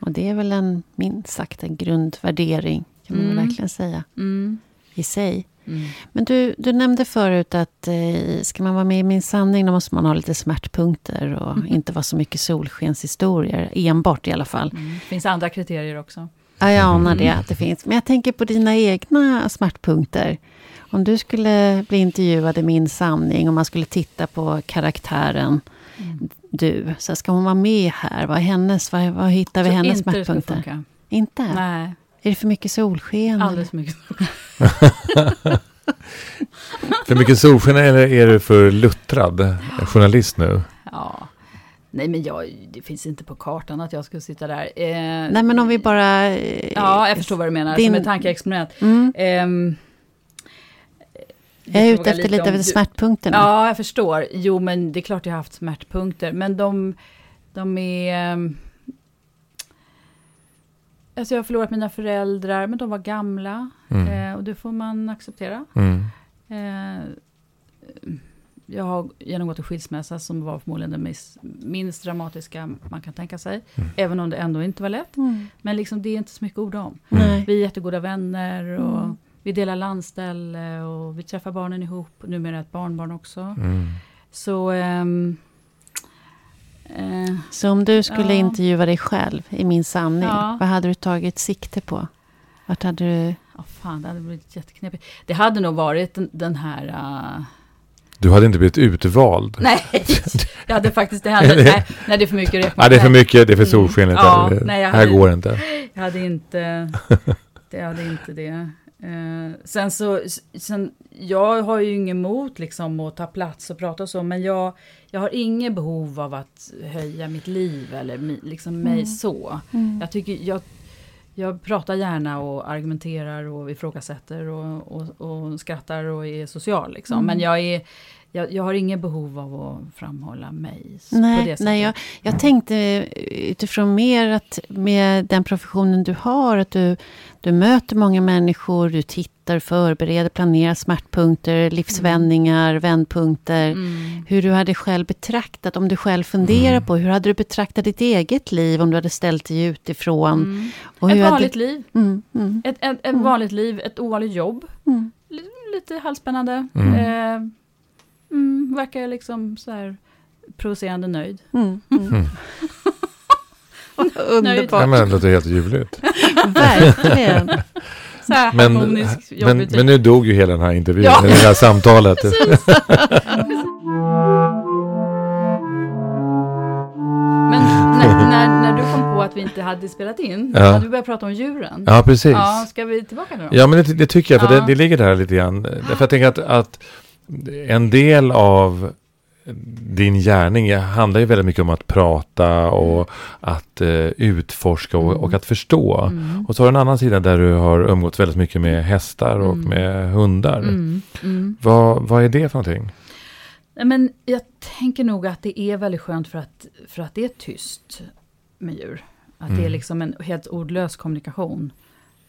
Och det är väl en, minst sagt, en grundvärdering, kan man Mm. verkligen säga, Mm. i sig. Mm. Men du, du nämnde förut att eh, ska man vara med i Min sanning då måste man ha lite smärtpunkter och Mm. inte vara så mycket solskenshistorier, enbart i alla fall. Mm. Det finns andra kriterier också. Ja, jag anar det Mm. att det finns. Men jag tänker på dina egna smärtpunkter. Om du skulle bli intervjuad i Min sanning och man skulle titta på karaktären Mm. du, så ska hon vara med här? Vad, hennes, vad, vad hittar vi Så hennes smärtpunkter? Inte? Nej, Är det för mycket solsken? alldeles för mycket. För mycket solsken eller är du för luttrad journalist nu? Ja. Nej, men jag, det finns inte på kartan att jag skulle sitta där. Eh, Nej, men om vi bara... eh, Ja, jag förstår vad du menar. Din- Som ett tankeexperiment. Mm. Ehm, Jag är ute efter lite över du- smärtpunkterna. Ja, jag förstår. Jo, men det är klart jag har haft smärtpunkter. Men de, de är... Alltså jag har förlorat mina föräldrar, men de var gamla. Mm. Eh, och det får man acceptera. Mm. Eh, jag har genomgått en skilsmässa som var förmodligen den minst, minst dramatiska man kan tänka sig. Mm. Även om det ändå inte var lätt. Mm. Men liksom, det är inte så mycket ord om. Vi är jättegoda vänner och Mm. vi delar landställe och vi träffar barnen ihop. Numera ett barnbarn också. Mm. Så... ehm, eh, Så om du skulle Ja. intervjua dig själv i Min sanning, Ja. vad hade du tagit sikte på? Vart hade du... Ja, fan, det hade blivit jätteknepigt. Det hade nog varit den, den här... Uh... Du hade inte blivit utvald? Nej, jag hade faktiskt... Det hade, nej, nej, det är för mycket räkmat. Nej, det är för mycket. Det är för solskenligt. Ja, nej, jag här hade, går det inte. Jag hade inte... Det hade inte det. Uh, sen så, sen, jag har ju inget emot liksom att ta plats och prata och så, men jag, jag har inget behov av att höja mitt liv eller mi, liksom mig Mm. så. Mm. Jag, tycker, jag, jag pratar gärna och argumenterar och ifrågasätter och, och, och skrattar och är social. Liksom. Mm. Men jag, är, jag, jag har inget behov av att framhålla mig s- på det Nej, sättet. nej jag, jag tänkte utifrån mer att med den professionen du har, att du, du möter många människor, du tittar, förbereder, planerar smärtpunkter, livsvändningar, vändpunkter. Mm. Hur du hade själv betraktat, om du själv funderar Mm. på, hur hade du betraktat ditt eget liv om du hade ställt dig utifrån? Mm. Och Ett vanligt hade, liv. mm, mm, Ett, ett, ett Mm. vanligt liv, ett ovanligt jobb. mm. Lite, lite halvspännande. Mm. Eh, mm, verkar liksom så här provocerande nöjd. Mm, mm. Mm. Nöjd. Ja, Underbart, men det låter helt ljuvligt. verkligen. Så här Men, harmonisk men, jobbrutin. men nu dog ju hela den här intervjun, Ja. det här samtalet. Men när, när, när du kom på att vi inte hade spelat in, Ja. hade vi börjat prata om djuren. Ja, precis. Ja, ska vi tillbaka nu då? Ja, men det, det tycker jag, för Ja. det, det ligger där lite grann. Därför jag tänker att, att en del av din gärning handlar ju väldigt mycket om att prata och att eh, utforska och, och att förstå. Mm. Och så har du en annan sida där du har umgått väldigt mycket med hästar och Mm. med hundar. Mm. Mm. Vad, vad är det för någonting? Nej, men jag tänker nog att det är väldigt skönt för att, för att det är tyst med djur. Att det är Mm. liksom en helt ordlös kommunikation.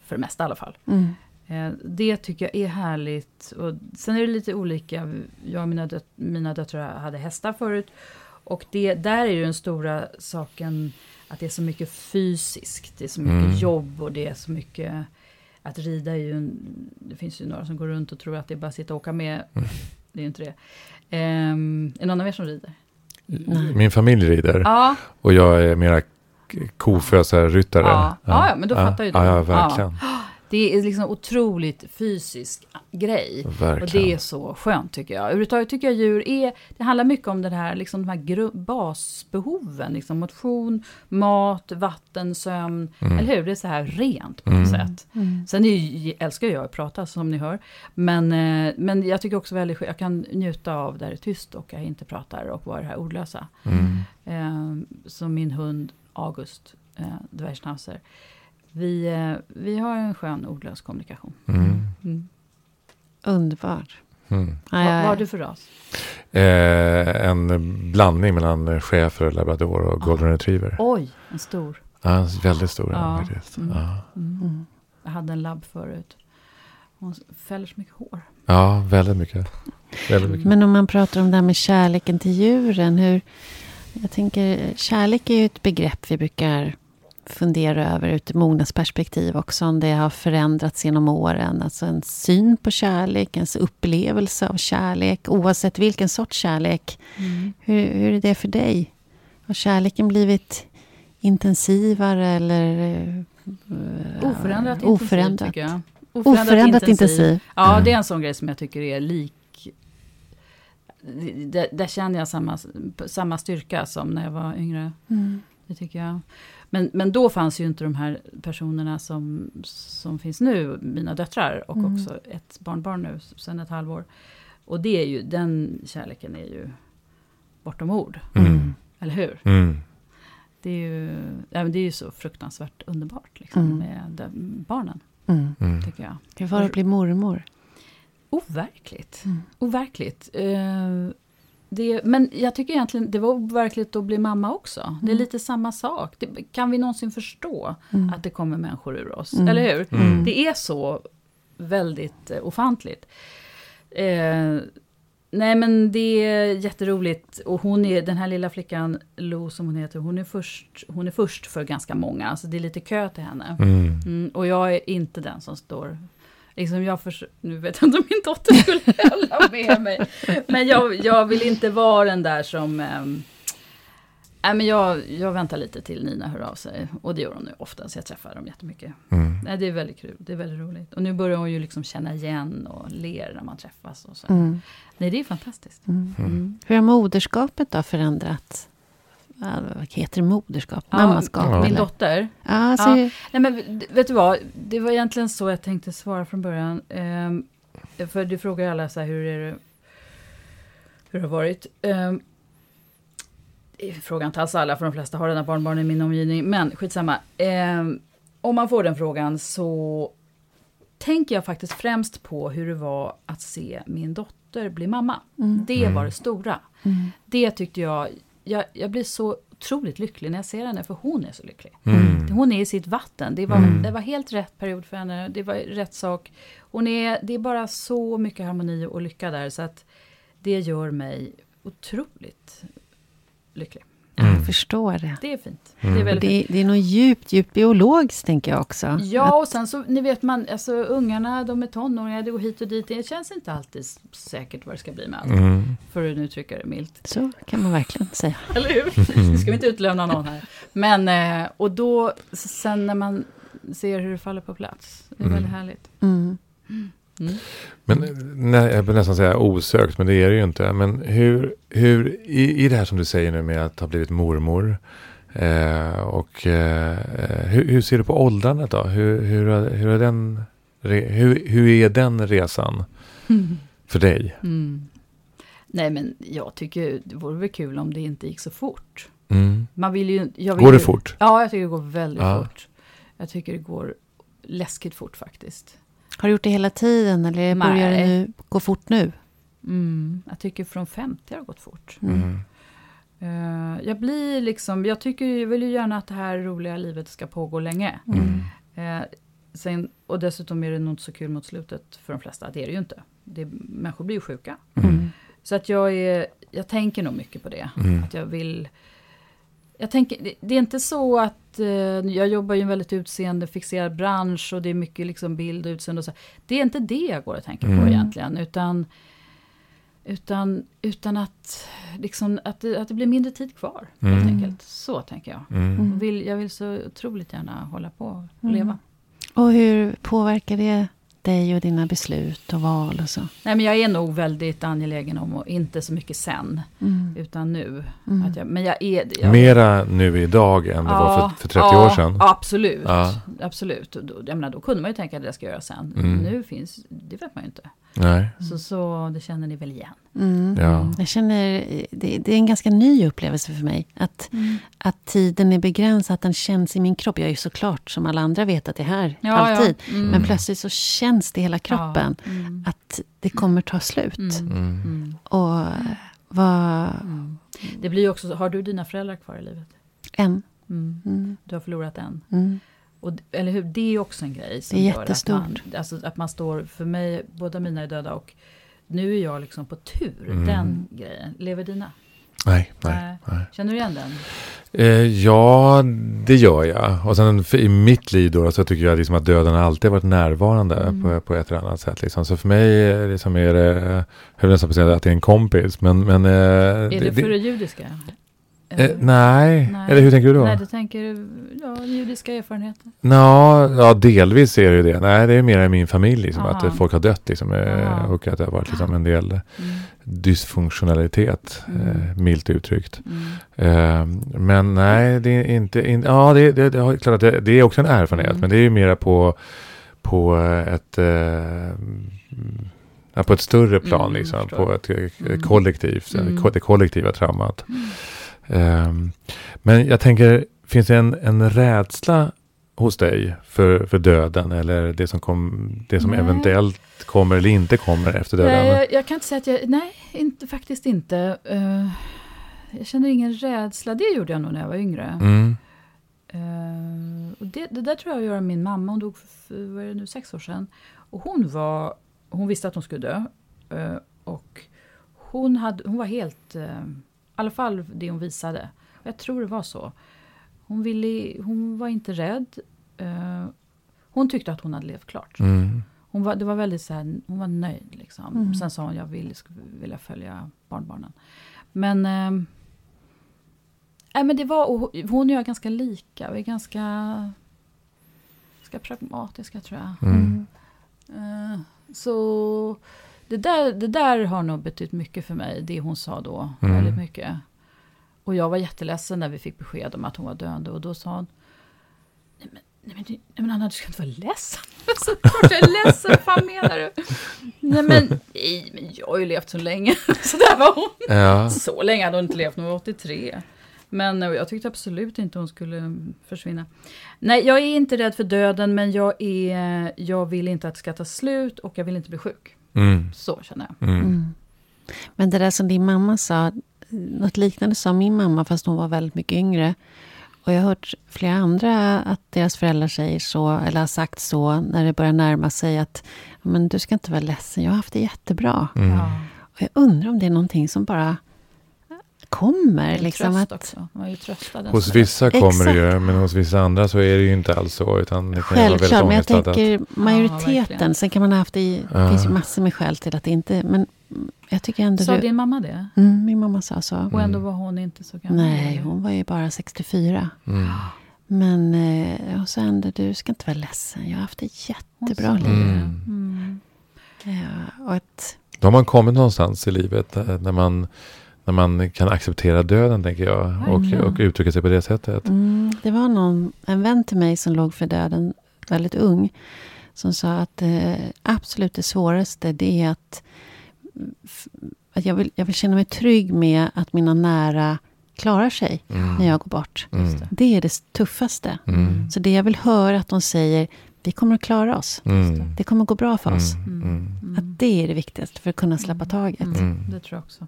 För det mesta i alla fall. Mm. Eh, Det tycker jag är härligt. Och sen är det lite olika. Jag och mina, döt- mina döttrar hade hästar förut. Och det, där är ju den stora saken att det är så mycket fysiskt. Det är så mycket Mm. jobb och det är så mycket... Att rida är ju en, Det finns ju några som går runt och tror att det är bara att sitta och åka med. Mm. Det är ju inte det. Um, är någon av er som rider? Nej. Min familj rider Ja, och jag är mera kofösarryttare. Ja. Ja, ja, men då fattar ju du. Ja, ja verkligen. Det är liksom otroligt fysisk grej. Och verkligen. det är så skönt tycker jag. Överhuvudtaget tycker jag djur är, det handlar mycket om det här, liksom de här basbehoven. Liksom motion, mat, vatten, sömn. Mm. Eller hur? Det är så här rent på Mm. något sätt. Mm. Sen är ju, älskar jag att prata som ni hör. Men, eh, men jag tycker också väldigt jag kan njuta av där det är tyst och jag inte pratar och vara det här ordlösa. Mm. Eh, som min hund August, eh, dvärgschnauzer. Vi, eh, vi har en skön ordlös kommunikation. Mm. Mm. Underbart. Mm. Vad, har du för ras? Eh, en blandning mellan schäfer, labrador och golden retriever. Oj, en stor. Ja, väldigt stor Ja. Mm. Ja. Mm. Mm. Jag hade en labb förut. Hon fäller så mycket hår. ja, väldigt mycket. Väldigt mycket. Men om man pratar om det här med kärleken till djuren. Hur, jag tänker, kärlek är ju ett begrepp vi brukar fundera över ur ett mognadsperspektiv också. Om det har förändrats genom åren. Alltså en syn på kärlek, ens upplevelse av kärlek. Oavsett vilken sorts kärlek. Hur, hur är det för dig? Har kärleken blivit intensivare eller... eh, Oförändrat intensivt oförändrat. tycker jag. Oförändrat intensiv. Ja, Mm. det är en sån grej som jag tycker är lik. Där, där känner jag samma, samma styrka som när jag var yngre. Mm. Det tycker jag. Men, men då fanns ju inte de här personerna som, som finns nu, mina döttrar och Mm. också ett barnbarn nu sen ett halvår. Och det är ju, den kärleken är ju bortom ord, Mm. eller hur? Mm. Det är ju, ja, men det är ju så fruktansvärt underbart liksom, Mm. med de, barnen, Mm. Mm. tycker jag. Hur var det att bli mormor? Overkligt. Mm. Overkligt. Eh, det, men jag tycker egentligen det var overkligt att bli mamma också. Det är Mm. lite samma sak. Det, kan vi någonsin förstå Mm. att det kommer människor ur oss? Mm. Eller hur? Mm. Det är så väldigt eh, ofantligt. Eh, nej men det är jätteroligt. Och hon är, den här lilla flickan, Lo som hon heter, hon är först, hon är först för ganska många. Så det är lite kö till henne. Mm. Mm, och jag är inte den som står... Liksom jag förs- nu vet jag inte om min dotter skulle hålla med mig. Men jag, jag vill inte vara den där som... ehm, Nej, men jag, jag väntar lite till Nina hör av sig. Och det gör hon nu ofta, så jag träffar dem jättemycket. Mm. Nej, det är väldigt kul, det är väldigt roligt. Och nu börjar hon ju liksom känna igen och ler när man träffas. Och så. Mm. Nej, det är fantastiskt. Mm. Mm. Hur har moderskapet då förändrats? Ja, vad heter det? Moderskap? Ja, Mammaskap? Min eller? dotter. Ja, så, Ja. Nej, men vet du vad? Det var egentligen så jag tänkte svara från början. Ehm, för du frågar ju alla så här, hur är det? Hur det har varit? Um, frågan inte alls alla, för de flesta har redan barnbarn i min omgivning. Men skitsamma. Ehm, om man får den frågan så tänker jag faktiskt främst på hur det var att se min dotter bli mamma. Mm. Det var det stora. Mm. Det tyckte jag, jag, jag blir så otroligt lycklig när jag ser henne, för hon är så lycklig. Mm. Hon är i sitt vatten. Det var, Mm. det var helt rätt period för henne. Det var rätt sak. Hon är, det är bara så mycket harmoni och lycka där. Så att det gör mig otroligt lycklig. Mm. Jag förstår det. Det är fint. Mm. Det är Och väldigt fint. det, det är något djupt, djupt biologiskt, tänker jag också. Ja, och sen så, ni vet man, alltså ungarna, de är tonåringar, det går hit och dit. Det känns inte alltid säkert vad det ska bli med allt. Mm. För att nu uttrycka det milt. Så kan man verkligen säga. Eller hur? Nu ska vi inte utlämna någon här. Men, eh, och då, sen när man ser hur det faller på plats. Det är Mm. väldigt härligt. Mm. Men nej, jag vill nästan säga osökt, men det är det ju inte. Men hur, hur i, i det här som du säger nu med att ha blivit mormor. Eh, och eh, hur, hur ser du på åldrandet då? Hur, hur, hur, är den, hur, hur är den resan för dig? Mm. Nej men jag tycker det vore väl kul om det inte gick så fort. Mm. Man vill ju, vill Går det ju, fort? Ja, jag tycker det går väldigt Ja. fort. Jag tycker det går läskigt fort faktiskt. Har du gjort det hela tiden eller Nej. börjar det nu, gå fort nu? Mm. Jag tycker från 50 har det gått fort. Mm. Eh, jag blir liksom, jag tycker, jag vill ju gärna att det här roliga livet ska pågå länge. Mm. Eh, sen, och dessutom är det nog inte så kul mot slutet för de flesta. Det är det ju inte. Det, människor blir ju sjuka. Mm. Så att jag, är, jag tänker nog mycket på det. Mm. Att jag vill... Jag tänker, det, är inte så att... Eh, jag jobbar ju i en väldigt utseendefixerad bransch och det är mycket liksom bild och utseende och så. Det är inte det jag går och tänker på Mm. egentligen. Utan, utan, utan att, liksom, att, det, att det blir mindre tid kvar. Helt Mm. enkelt. Så tänker jag. Mm. Jag vill, jag vill så otroligt gärna hålla på och Mm. leva. Och hur påverkar det dig och dina beslut och val och så? Nej, men jag är nog väldigt angelägen om, och inte så mycket sen, Mm. utan nu. Mm. Att jag, men jag är... Jag, Mera nu idag än det var för, för 30 ja, år sedan. Ja, absolut. Ja. absolut. Jag menar, då kunde man ju tänka att det ska jag göra sen. Mm. Nu finns, det vet man ju inte. Nej. Så, så det känner ni väl igen. Mm. Ja. Jag känner, det, det är en ganska ny upplevelse för mig. Att, att tiden är begränsad, att den känns i min kropp. Jag är ju såklart som alla andra vet att det är här, Ja, alltid. Ja. Mm. Men plötsligt så känns det i hela kroppen. Ja. Mm. Att det kommer ta slut. Mm. Mm. Mm. Och vad... Mm. Det blir ju också, har du dina föräldrar kvar i livet? En. Mm. Mm. Du har förlorat en. Mm. Och, eller hur, det är också en grej. Som Det är gör Att man, jättestort. alltså, att man står, för mig, båda mina är döda och nu är jag liksom på tur. Mm. Den grejen. Lever dina? Nej, nej, Nej. Känner du igen den? Eh, ja, det gör jag. Och sen för, i mitt liv då så tycker jag liksom att döden alltid har varit närvarande Mm. på, på ett eller annat sätt. Liksom. Så för mig liksom är det, jag höll nästan på att säga att det är en kompis. Men, men, eh, Är det för det judiska? Eh, nej. Nej. eller hur tänker du då? Nej, du tänker ja, judiska erfarenheter. Nå, ja, delvis är det ju det. Nej, det är mer i min familj, liksom, att Aha. eh, folk har dött liksom, eh, Aha. och att det har varit liksom, en del Mm. dysfunktionalitet, Mm. eh, milt uttryckt. Mm. Eh, men nej, det är inte... In, ja, det, det, det, är klart det, det är också en erfarenhet. Mm. Men det är ju mera på, på ett... Eh, på ett större plan, Mm, liksom. På ett eh, Mm. kollektivt, Mm. det kollektiva traumat. Mm. Eh, men jag tänker, finns det en, en rädsla hos dig för, för döden? Eller det som, kom, det som Nej. eventuellt kommer eller inte kommer efter döden? Nej, jag, jag kan inte säga att jag... Nej, inte, faktiskt inte. Eh, jag känner ingen rädsla. Det gjorde jag nog när jag var yngre. Mm. Eh, och det, det där tror jag har att göra med min mamma. Hon dog för, vad är det nu, sex år sedan. Och hon var... Hon visste att hon skulle dö. Eh, och hon, hade, hon var helt... alla fall det hon visade. Och jag tror det var så. Hon, ville, hon var inte rädd. Eh, hon tyckte att hon hade levt klart. Mm. Hon var, det var väldigt så här, hon var nöjd liksom. Mm. Sen sa hon jag vill, skulle vilja följa barnbarnen. Men Nej, men det var, hon och jag är ganska lika. Vi är ganska, ganska pragmatiska tror jag. Mm. Eh, så det där, det där har nog betytt mycket för mig, det hon sa då. Mm. Väldigt mycket. Och jag var jätteledsen när vi fick besked om att hon var döende. Och då sa hon, nej men, nej men, nej men Anna, du ska inte vara ledsen. Så klart jag är ledsen, vad fan menar du? Nej men, nej men jag har ju levt så länge. Så där var hon. Ja. Så länge hade hon inte levt, hon var 83. Men jag tyckte absolut inte hon skulle försvinna. Nej, jag är inte rädd för döden, men jag, är, jag vill inte att det ska ta slut och jag vill inte bli sjuk. Mm. Så känner jag. Mm. Mm. Men det där som din mamma sa, något liknande sa min mamma fast hon var väldigt mycket yngre. Och jag har hört flera andra att deras föräldrar säger så, eller har sagt så, när det börjar närma sig att men du ska inte vara ledsen, jag har haft det jättebra. Mm. Ja, Och jag undrar om det är någonting som bara kommer. Liksom, tröst att, också. Man är ju tröstad. Hos vissa kommer det ju, men hos vissa andra så är det ju inte alls så. Utan det kan ju vara Självklart, men jag tänker Ja, majoriteten. verkligen. sen kan man ha haft det i, det Ja. finns ju massor med skäl till att det inte, men jag tycker ändå Sa du, din mamma det? mm, min mamma sa så. Och ändå var hon inte så gammal? Nej, hon var ju bara 64. Mm. Men eh, och så ändå, du ska inte vara ledsen. Jag har haft ett jättebra liv. Mm. Mm. Ja, och ett, Då har man kommit någonstans i livet eh, när man, när man kan acceptera döden, tänker jag. Och, Verkligen. och uttrycka sig på det sättet. mm, det var någon, en vän till mig som låg för döden väldigt ung. Som sa att eh, absolut det svåraste det är att, att jag, vill, jag vill känna mig trygg med att mina nära klarar sig Mm. när jag går bort. Mm. Det är det tuffaste. Mm. Så det jag vill höra att de säger, vi kommer att klara oss. Mm. Det kommer att gå bra för oss. Mm. Mm. Mm. Att det är det viktigaste för att kunna släppa taget. Mm. Mm. Det tror jag också.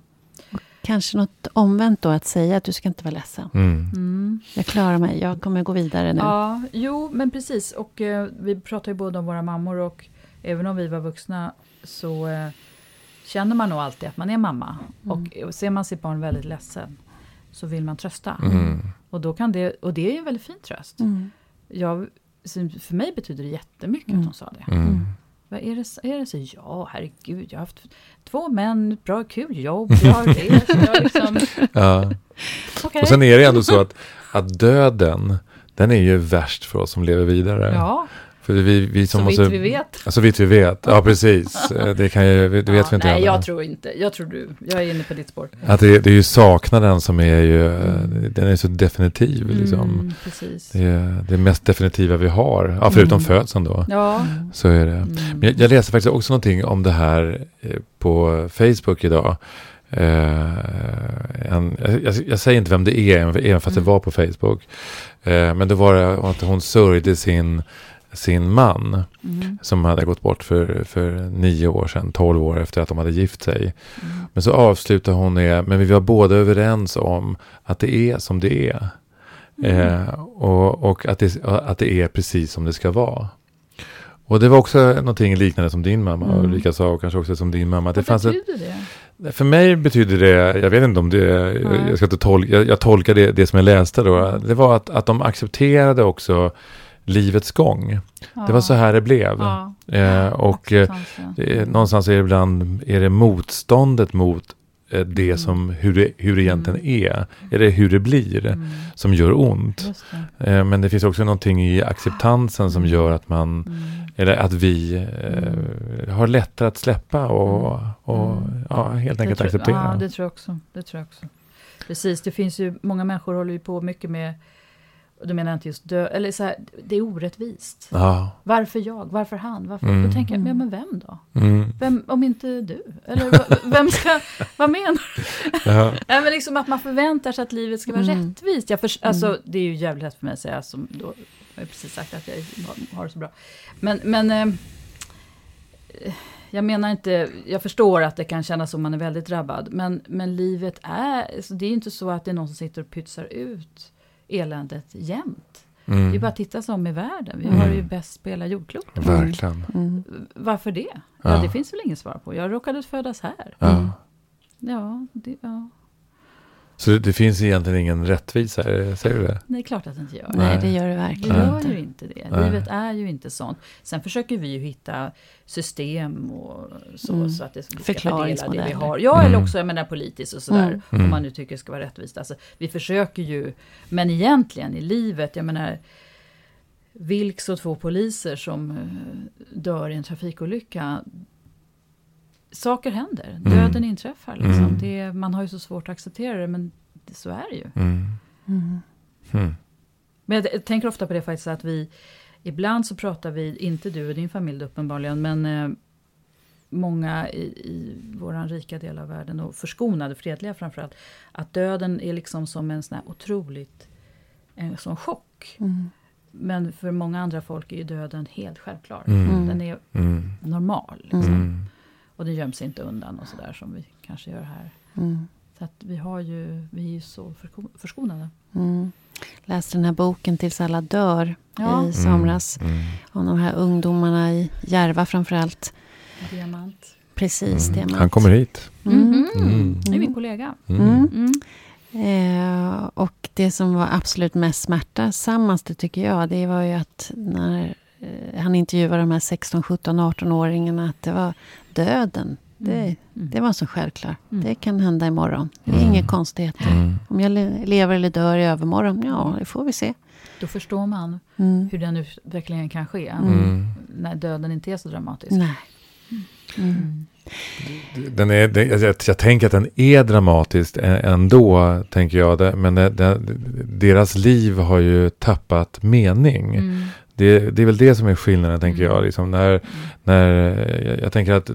Kanske något omvänt då, att säga att du ska inte vara ledsen. Mm. Mm. Jag klarar mig, jag kommer gå vidare nu. Ja, jo, men precis. Och eh, vi pratar ju både om våra mammor och även om vi var vuxna så eh, känner man nog alltid att man är mamma. Och, och ser man sitt barn väldigt ledsen så vill man trösta. Mm. Och, då kan det, och det är ju en väldigt fin tröst. Mm. Jag, för mig betyder det jättemycket Mm. att hon sa det. Vad är det, är det så? Ja, herregud, jag har haft två män, bra kul jobb, jag har det. Så jag liksom, Ja. okej. Och sen är det ändå så att, att döden, den är ju värst för oss som lever vidare. Ja, För vi, vi som så måste... vitt vi vet. Så vitt vi vet, ja precis. Eh, Det, kan ju, det vet ja, vi inte Nej, heller. jag tror inte. Jag tror du. Jag är inne på ditt spår. Att det, det är ju saknaden som är ju, eh, den är så definitiv liksom. Mm, precis. Det är det mest definitiva vi har, ja, förutom Mm. födseln då. Ja. Så är det. Mm. Men jag, jag läste faktiskt också någonting om det här eh, på Facebook idag. Eh, en, jag, jag säger inte vem det är, även fast det Mm. var på Facebook. Eh, men då var det att hon sörjde sin, sin man Mm. som hade gått bort för, för nio år sedan, tolv år efter att de hade gift sig. Mm. Men så avslutar hon med, men vi var båda överens om att det är som det är. Mm. Eh, och och att, det, att det är precis som det ska vara. Och det var också någonting liknande som din mamma Mm. Ulrika sa och kanske också som din mamma. Det Vad fanns ett, betyder det? för mig betyder det, jag vet inte om det, jag, jag ska inte tolka, jag, jag tolkar det, det som jag läste då. Det var att, att de accepterade också livets gång. Det var så här det blev. Ja. Eh, och eh, ja. det någonstans är det ibland är det motståndet mot eh, det Mm. som hur det, hur det egentligen är. Är det hur det blir Mm. som gör ont. Det. Eh, men det finns också någonting i acceptansen som gör att man, Mm. eller att vi eh, har lättare att släppa och, och Mm. ja, helt enkelt tror- acceptera. Ja, det tror jag också. Det tror jag också. Precis, det finns ju, många människor håller ju på mycket med, och då menar jag inte just dö, eller så här, det är orättvist. Ja. Varför jag? Varför han? Varför? Mm. Då tänker jag, ja, men vem då? Mm. Vem, om inte du? Eller vem ska, vad menar du? Ja. Nej, men liksom att man förväntar sig att livet ska vara Mm. rättvist. Jag för, alltså, Mm. det är ju jävligt lätt för mig att säga, som då, jag har precis sagt att jag har det så bra. Men, men eh, jag menar inte, jag förstår att det kan kännas som man är väldigt drabbad. Men, men livet är, alltså, det är ju inte så att det är någon som sitter och pytsar ut eländet jämt. Mm. Det är bara att titta sig om i världen. Vi Mm. har ju bäst spela jordklotet. Verkligen. Mm. Varför det? Ja, Ja. det finns väl inget svar på. Jag råkade födas här. Ja. Ja, det, ja. Så det, det finns egentligen ingen rättvisa, säger du det? Det är klart att det inte gör. Nej, det gör det Det verkligen gör inte. ju inte det. Nej. Livet är ju inte sånt. Sen försöker vi ju hitta system och så, Mm. så att det ska fördela det vi har. Ja, eller Mm. också jag menar politiskt och sådär. Mm. Mm. Om man nu tycker det ska vara rättvist. Alltså, vi försöker ju, men egentligen i livet, jag menar Vilks och två poliser som eh, dör i en trafikolycka. Saker händer, Mm. döden inträffar. Liksom. Mm. Det, man har ju så svårt att acceptera det, men det, så är det ju. Mm. Mm. Men jag tänker ofta på det faktiskt att vi Ibland så pratar vi, inte du och din familj uppenbarligen, men eh, många i, i vår rika del av världen och förskonade, fredliga framförallt. Att döden är liksom som en sån här otroligt, en sån chock. Mm. Men för många andra folk är ju döden helt självklar. Mm. Den är Mm. normal. Liksom. Mm. Och den göms inte undan och sådär som vi kanske gör här. Mm. Så att vi, har ju, vi är ju så försko- förskonade. Mm. Läste den här boken Tills alla dör Ja. i somras. Mm. Om de här ungdomarna i Järva framförallt. Diamant. Precis, Mm. det. Han kommer hit. Mhm. Mm. Det är min kollega. Mm. Mm. Mm. Eh, och det som var absolut mest smärtsammaste tycker jag, det var ju att när eh, han intervjuade de här 16, 17, 18-åringarna, att det var döden. Det, Mm. det var så självklart. Mm. Det kan hända imorgon. Det är Mm. inga konstigheter. Mm. Om jag le- lever eller dör i övermorgon, ja, det får vi se. Då förstår man Mm. hur den utvecklingen kan ske. Mm. När döden inte är så dramatisk. Nej. Mm. Mm. Den är, den, jag, jag tänker att den är dramatisk ändå, tänker jag. Men det, det, deras liv har ju tappat mening. Mm. Det, det är väl det som är skillnaden, tänker Mm. jag. Liksom när, när, jag, jag tänker att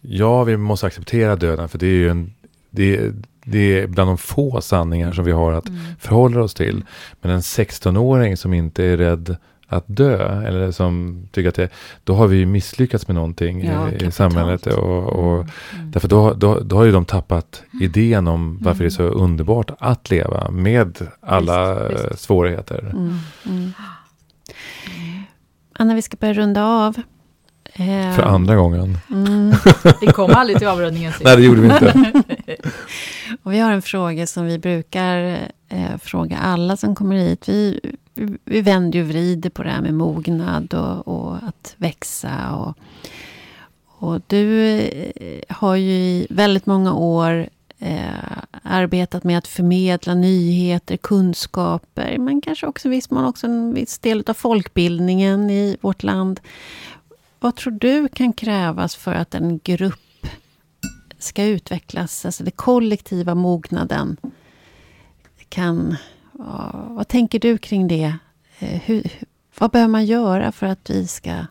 ja, vi måste acceptera döden, för det är ju en, det, det är bland de få sanningar som vi har att Mm. förhålla oss till. Men en 16-åring som inte är rädd att dö, eller som tycker att det, då har vi ju misslyckats med någonting Ja, i, i samhället. Och, och, Mm. Därför då, då, då har ju de tappat idén om varför det är så underbart att leva med alla Visst, visst. svårigheter. Anna, vi ska börja runda av. Eh, För andra gången. Mm. Vi kom aldrig till avrundningen. Nej, det gjorde vi inte. Och vi har en fråga som vi brukar eh, fråga alla som kommer hit. Vi, vi, vi vänder ju och vrider på det här med mognad och, och att växa. Och, och du eh, har ju i väldigt många år eh, arbetat med att förmedla nyheter, kunskaper, men kanske också viss också en viss del av folkbildningen i vårt land. Vad tror du kan krävas för att en grupp ska utvecklas, alltså den kollektiva mognaden kan... vad tänker du kring det? Eh, hur- vad behöver man göra för att vi ska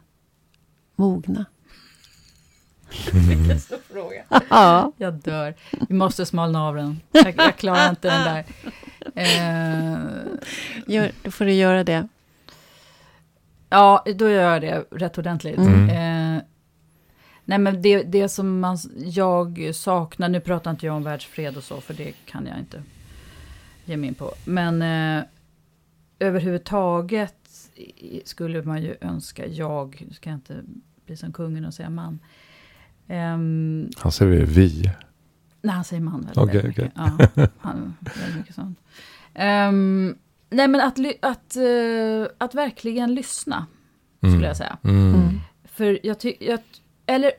mogna? Vilken stor fråga. Ja. Jag dör. Vi måste smalna av den. Jag, jag klarar inte den där. Eh, Gör, då får du göra det. ja, då gör jag det rätt ordentligt. Mm. Eh, nej, men det, det som man, jag saknar, nu pratar inte jag om världsfred och så, för det kan jag inte ge mig in på. Men eh, överhuvudtaget skulle man ju önska, jag, nu ska jag inte bli som kungen och säga man. Ehm, Han säger vi. Nej, han säger man väldigt, Okej, väldigt mycket. Ja, han, väldigt mycket sånt. Ehm, nej, men att, att, eh, att verkligen lyssna, Mm. skulle jag säga. Mm. Mm. För jag tycker, eller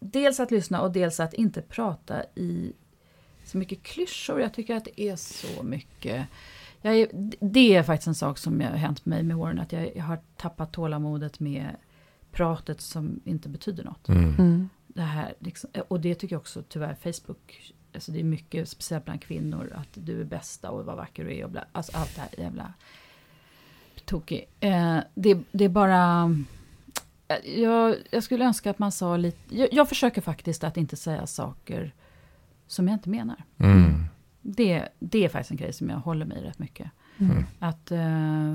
dels att lyssna och dels att inte prata i så mycket klyschor. Jag tycker att det är så mycket. Jag är, det är faktiskt en sak som har hänt mig med åren, att jag, jag har tappat tålamodet med pratet som inte betyder något. Mm. Mm. Det här, liksom, och det tycker jag också tyvärr Facebook, alltså det är mycket, speciellt bland kvinnor, att du är bästa och vad vacker du är och bla, alltså allt det här jävla tokig. Eh, det, det är bara, jag, jag skulle önska att man sa lite, jag, jag försöker faktiskt att inte säga saker som jag inte menar. Mm. Det, det är faktiskt en grej som jag håller mig i rätt mycket. Mm. Att eh,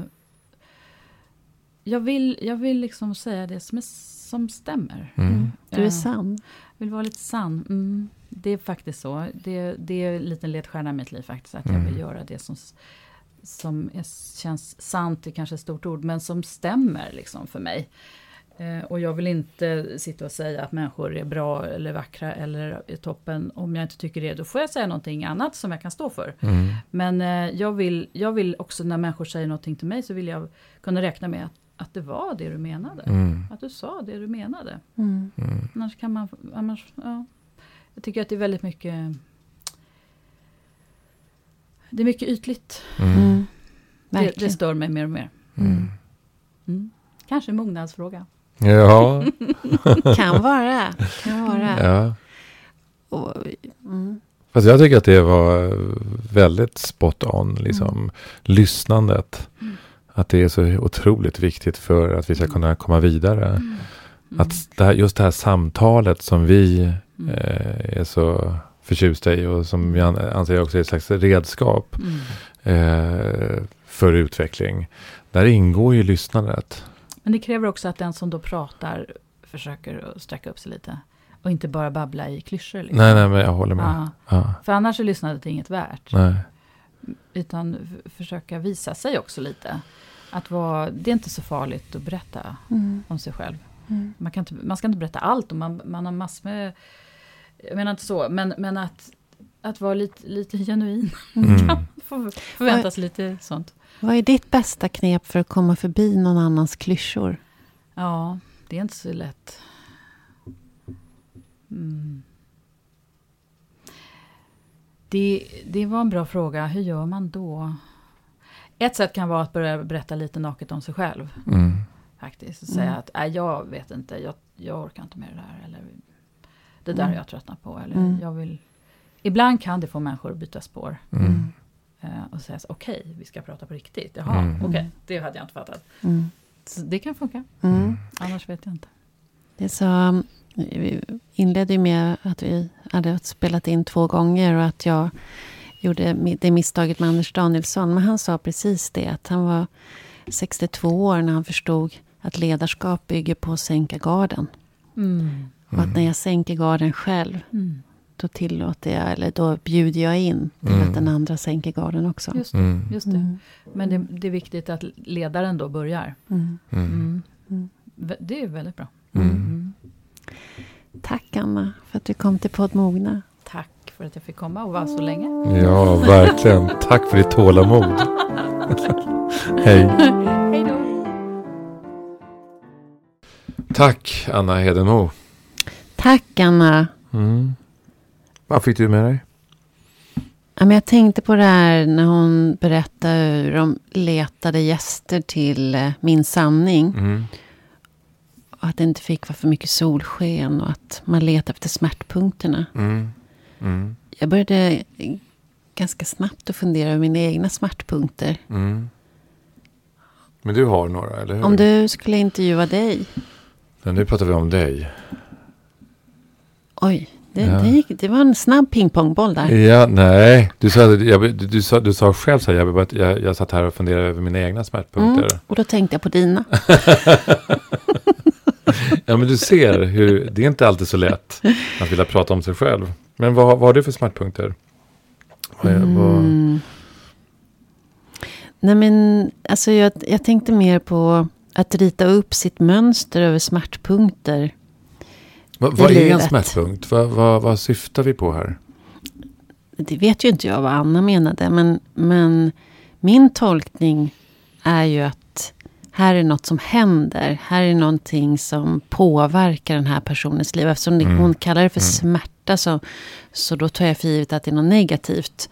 jag, vill, jag vill liksom säga det som, är, som stämmer. Mm. Du är sann. Vill vara lite sann. Mm, det är faktiskt så. Det, det är en liten ledstjärna i mitt liv faktiskt. Att jag Mm. vill göra det som, som är, känns sant, det kanske är ett stort ord, men som stämmer liksom för mig. Eh, och jag vill inte sitta och säga att människor är bra eller vackra eller är toppen. Om jag inte tycker det, då får jag säga någonting annat som jag kan stå för. Mm. Men eh, jag, vill, jag vill också när människor säger någonting till mig så vill jag kunna räkna med att, att det var det du menade. Mm. Att du sa det du menade. Mm. Mm. Annars kan man... Annars, ja. Jag tycker att det är väldigt mycket... Det är mycket ytligt. Mm. Mm. Det, det stör mig mer och mer. Mm. Mm. Kanske en mognadsfråga. Ja, Kan vara. Kan vara. ja. Och, mm. Fast jag tycker att det var väldigt spot on, liksom. Mm. Lyssnandet. Att det är så otroligt viktigt för att vi ska kunna komma vidare. Mm. Att det här, just det här samtalet som vi Mm. eh, är så förtjusta i och som jag an- anser också är ett slags redskap Mm. eh, för utveckling. Där ingår ju lyssnandet. Men det kräver också att den som då pratar försöker att sträcka upp sig lite. Och inte bara babbla i klyschor. Liksom. Nej, nej, men jag håller med. Ja. För annars är lyssnandet inget värt. nej. Utan försöka visa sig också lite. Att vara, det är inte så farligt att berätta Mm. om sig själv. Mm. Man, kan inte, man ska inte berätta allt och man, man har massor med... Jag menar inte så, men, men att, att vara lite, lite genuin. Mm. Får förväntas lite sånt. Vad är ditt bästa knep för att komma förbi någon annans klyschor? Ja, det är inte så lätt. Mm. Det, det var en bra fråga. Hur gör man då? Ett sätt kan vara att börja berätta lite naket om sig själv. Mm. Faktiskt. Och säga Mm. att Nej, jag vet inte, jag, jag orkar inte med det där. Eller det där Mm. har jag tröttnat på. Eller Mm. jag vill... Ibland kan det få människor att byta spår. Mm. Eh, och säga så, okej, vi ska prata på riktigt. Jaha, Mm. okej, det hade jag inte fattat. Mm. Så det kan funka. Mm. Annars vet jag inte. Det är så, vi inledde ju med att vi hade spelat in två gånger och att jag gjorde det misstaget med Anders Danielsson. Men han sa precis det, att han var 62 år när han förstod att ledarskap bygger på att sänka garden. Mm. Och att när jag sänker garden själv, Mm. då tillåter jag, eller då bjuder jag in till Mm. att den andra sänker garden också. Just det. Mm. Just det. Mm. Men det, det är viktigt att ledaren då börjar. Mm. Mm. Mm. Mm. Det är väldigt bra. Mm. Mm. Tack Anna för att du kom till podd Mogna. För att jag fick komma och vara så länge. Ja, verkligen. Tack för ditt tålamod. Hej. Hej då! Tack, Anna Hedenmo. Tack Anna. Mm. Vad fick du med dig? Ja, men jag tänkte på det här när hon berättade hur de letade gäster till eh, Min sanning. Mm. Och att det inte fick vara för mycket solsken och att man letade efter smärtpunkterna. Mm. Mm. Jag började ganska snabbt att fundera över mina egna smärtpunkter. Mm. Men du har några, eller hur? Om du skulle intervjua dig. Men nu pratar vi om dig. Oj, det, Ja. det, gick, det var en snabb pingpongboll där. Ja, nej. Du sa, jag, du, du, sa, du sa själv så här, jag, jag, jag satt här och funderade över mina egna smärtpunkter. Mm, och då tänkte jag på dina. Ja, men du ser hur det är inte alltid så lätt att vilja prata om sig själv. Men vad, vad har du för smärtpunkter? Vad, är- vad, Mm. Nej men, alltså jag, jag tänkte mer på att rita upp sitt mönster över smärtpunkter. vad, vad är en smärtpunkt? Vad, vad, vad syftar vi på här? Det vet ju inte jag vad Anna menade. Men, men min tolkning är ju att här är något som händer. Här är någonting som påverkar den här personens liv. Eftersom Mm. hon kallar det för Mm. smärta så, så då tar jag för givet att det är något negativt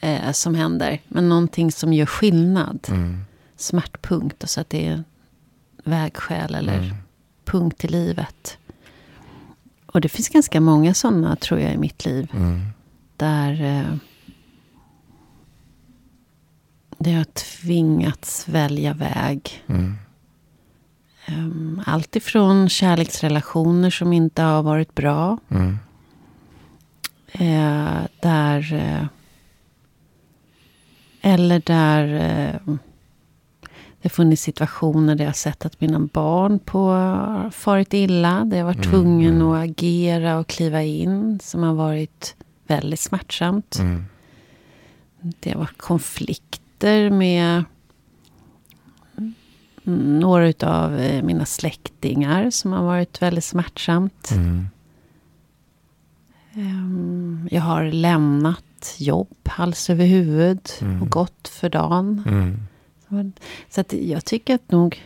eh, som händer. Men någonting som gör skillnad. Mm. Smärtpunkt. Så att det är vägskäl eller Mm. punkt i livet. Och det finns ganska många sådana tror jag i mitt liv. Mm. Där, eh, där jag har tvingats välja väg. Mm. Um, allt ifrån kärleksrelationer som inte har varit bra. Mm. Eh, där... Eh, eller där... Eh, det har funnits situationer där jag sett att mina barn på farit illa. Där jag var Mm, tvungen mm. att agera och kliva in. Som har varit väldigt smärtsamt. Mm. Det har varit konflikter med, några av mina släktingar som har varit väldigt smärtsamt. Mm. Ehm, Jag har lämnat jobb hals över huvud Mm. och gått för dagen. Mm. Så att jag tycker att nog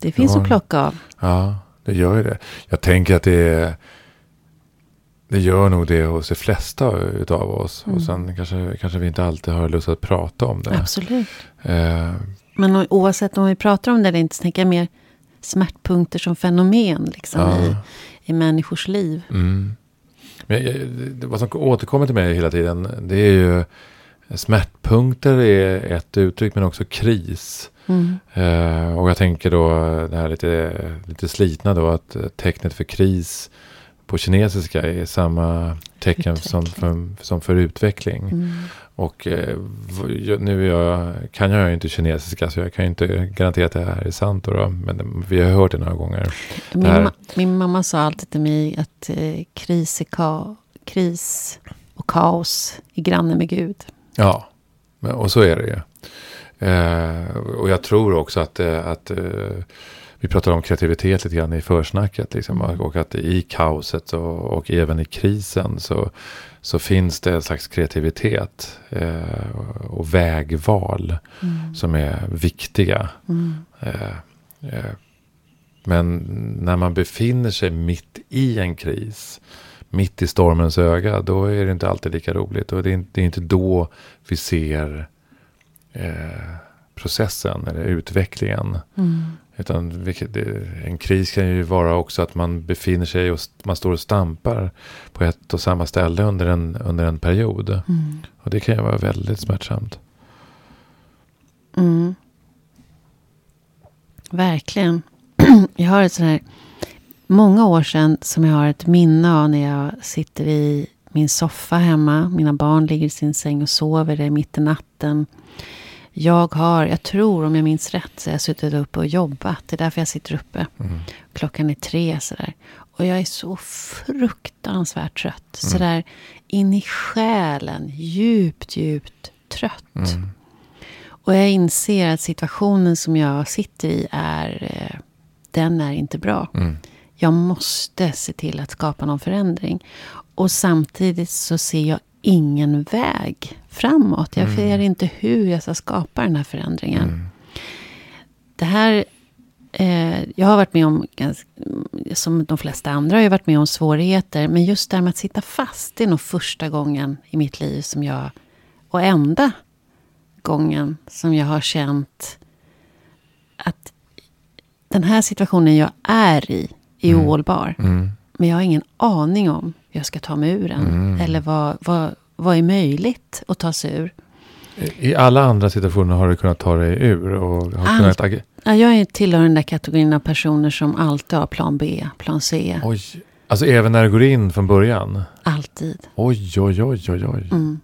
det finns har- att plocka av. Ja, det gör ju det. Jag tänker att det är, det gör nog det hos de flesta utav oss. Mm. Och sen kanske, kanske vi inte alltid har lust att prata om det. Absolut. Eh, Men oavsett om vi pratar om det eller inte så tänker jag mer smärtpunkter som fenomen liksom, ja. i, i människors liv. Mm. Men jag- vad som återkommer till mig hela tiden, det är ju smärtpunkter är ett uttryck, men också kris. Mm. Eh, och jag tänker då det här lite, lite slitna då, att tecknet för kris på kinesiska är samma tecken som för, som för utveckling. Mm. Och eh, nu jag, kan jag ju inte kinesiska så jag kan ju inte garantera att det här är sant. Då, då, men vi har hört det några gånger. Min, här- ma- min mamma sa alltid till mig att eh, kris, är ka- kris och kaos är granne med Gud. Ja, och så är det ju. Eh, och jag tror också att, eh, att eh, vi pratar om kreativitet lite grann i försnacket. Liksom, Mm. och att i kaoset och, och även i krisen så, så finns det en slags kreativitet eh, och- vägval Mm. som är viktiga. Mm. Eh, eh, men när man befinner sig mitt i en kris, mitt i stormens öga, då är det inte alltid lika roligt. Och det är inte, det är inte då vi ser eh, processen eller utvecklingen. Mm. Utan vilket, en kris kan ju vara också att man befinner sig och man står och stampar på ett och samma ställe under en, under en period. Mm. Och det kan ju vara väldigt smärtsamt. Mm. Verkligen. Jag har ett sånt här, många år sedan som jag har ett minne av när jag sitter i min soffa hemma. Mina barn ligger i sin säng och sover, det är mitt i natten. Jag har, jag tror om jag minns rätt, så har jag suttit uppe och jobbat. Det är därför jag sitter uppe. Mm. Klockan är tre sådär. Och jag är så fruktansvärt trött. Mm. Sådär in i själen, djupt, djupt trött. Mm. Och jag inser att situationen som jag sitter i är, eh, den är inte bra. Mm. Jag måste se till att skapa någon förändring. Och samtidigt så ser jag ingen väg framåt. Jag Mm. ser inte hur jag ska skapa den här förändringen. Mm. Det här, eh, jag har varit med om, som de flesta andra har jag varit med om svårigheter. Men just det här med att sitta fast, det är nog första gången i mitt liv som jag, och enda gången som jag har känt att den här situationen jag är i är Mm. ohållbar. Mm. Men jag har ingen aning om jag ska ta mig ur den. Mm. Eller vad, vad, vad är möjligt att ta sig ur. I alla andra situationer har du kunnat ta dig ur och har Allt. kunnat ag- Ja, Jag är tillhör den där kategorin av personer som alltid har plan B, plan C. Oj, alltså även när du går in från början? Alltid. Oj, oj, oj, oj, oj. Mm.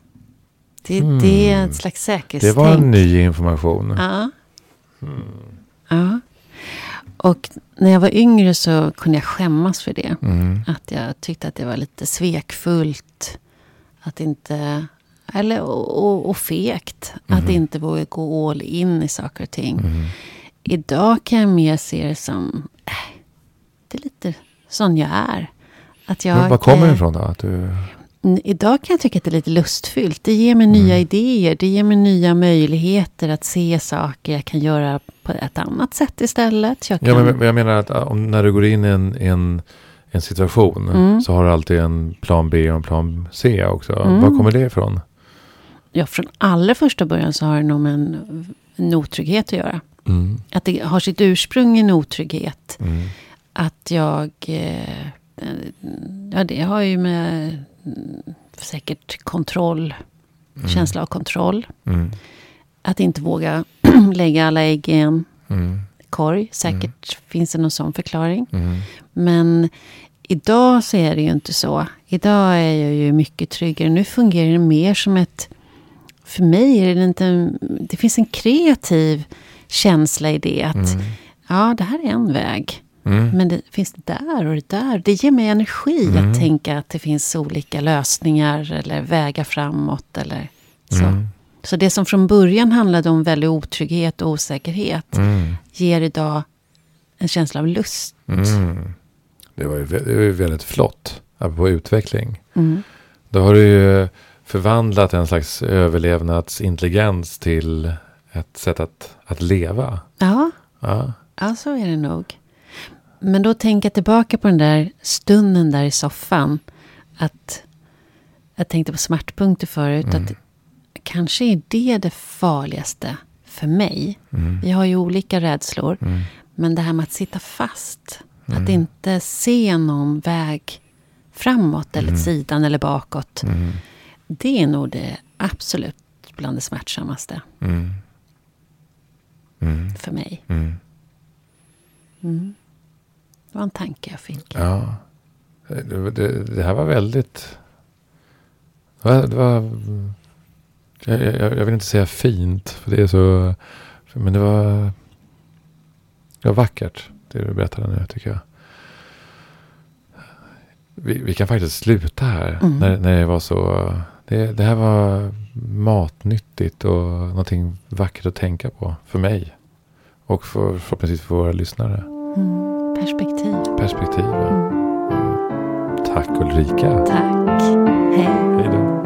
Det, Mm. det är ett slags Det säkerhetstänk. var en ny information. Ja. ja. Och när jag var yngre så kunde jag skämmas för det. Mm. Att jag tyckte att det var lite svekfullt. Att inte... Eller, och, och, fegt. Att inte våga gå all in i saker och ting. Mm. Idag kan jag mer se det som... Äh, det är lite sån jag är. Att jag, Men var kommer det ifrån då? Att du... Idag kan jag tycka att det är lite lustfyllt. Det ger mig nya idéer. Det ger mig nya möjligheter att se saker jag kan göra på ett annat sätt istället. Jag kan, Ja, men jag menar att äh, om, när du går in i en, en, en situation Mm. så har du alltid en plan B och en plan C också. Mm. Var kommer det ifrån? ja, från allra första början så har det nog med en, en otrygghet att göra. Mm. Att det har sitt ursprung i en otrygghet. Mm. Att jag... Eh, ja, det har ju med mm, säkert kontroll, känsla av kontroll. Mm. Att inte våga lägga alla ägg i en Mm. korg. Säkert finns det någon sån förklaring. Mm. Men idag så är det ju inte så. Idag är jag ju mycket tryggare. Nu fungerar det mer som ett... För mig är det inte... en- Det finns en kreativ känsla i det. Att Mm. ja, det här är en väg. Mm. Men det finns det där och det där. Det ger mig energi Mm. att tänka att det finns olika lösningar eller vägar framåt eller så. Mm. Så det som från början handlade om väldigt otrygghet och osäkerhet Mm. ger idag en känsla av lust. Mm. Det var ju det var ju väldigt flott. Apropå utveckling. Mm. Då har du ju förvandlat en slags överlevnadsintelligens till ett sätt att, att leva. Ja, Ja. ja, så är det nog. Men då tänker jag tillbaka på den där stunden där i soffan. Att jag tänkte på smärtpunkter förut. Mm. Att kanske är det det farligaste för mig. Mm. Vi har ju olika rädslor. Mm. Men det här med att sitta fast. Mm. Att inte se någon väg framåt eller Mm. sidan eller bakåt. Mm. Det är nog det absolut bland det smärtsammaste Mm. Mm. för mig. Det var en tanke jag fick. Ja. Det, det, det här var väldigt... Det var... Det var jag, jag, jag vill inte säga fint, för det är så... Men det var... Det var vackert, det du berättade nu, tycker jag. Vi, vi kan faktiskt sluta här, Mm. när, när det var så... Det, det här var matnyttigt och någonting vackert att tänka på, för mig. Och för, förhoppningsvis för våra lyssnare. Mm. Perspektiv. Perspektiv. ja. Mm. Tack Ulrika. Tack. Hej. Hej då.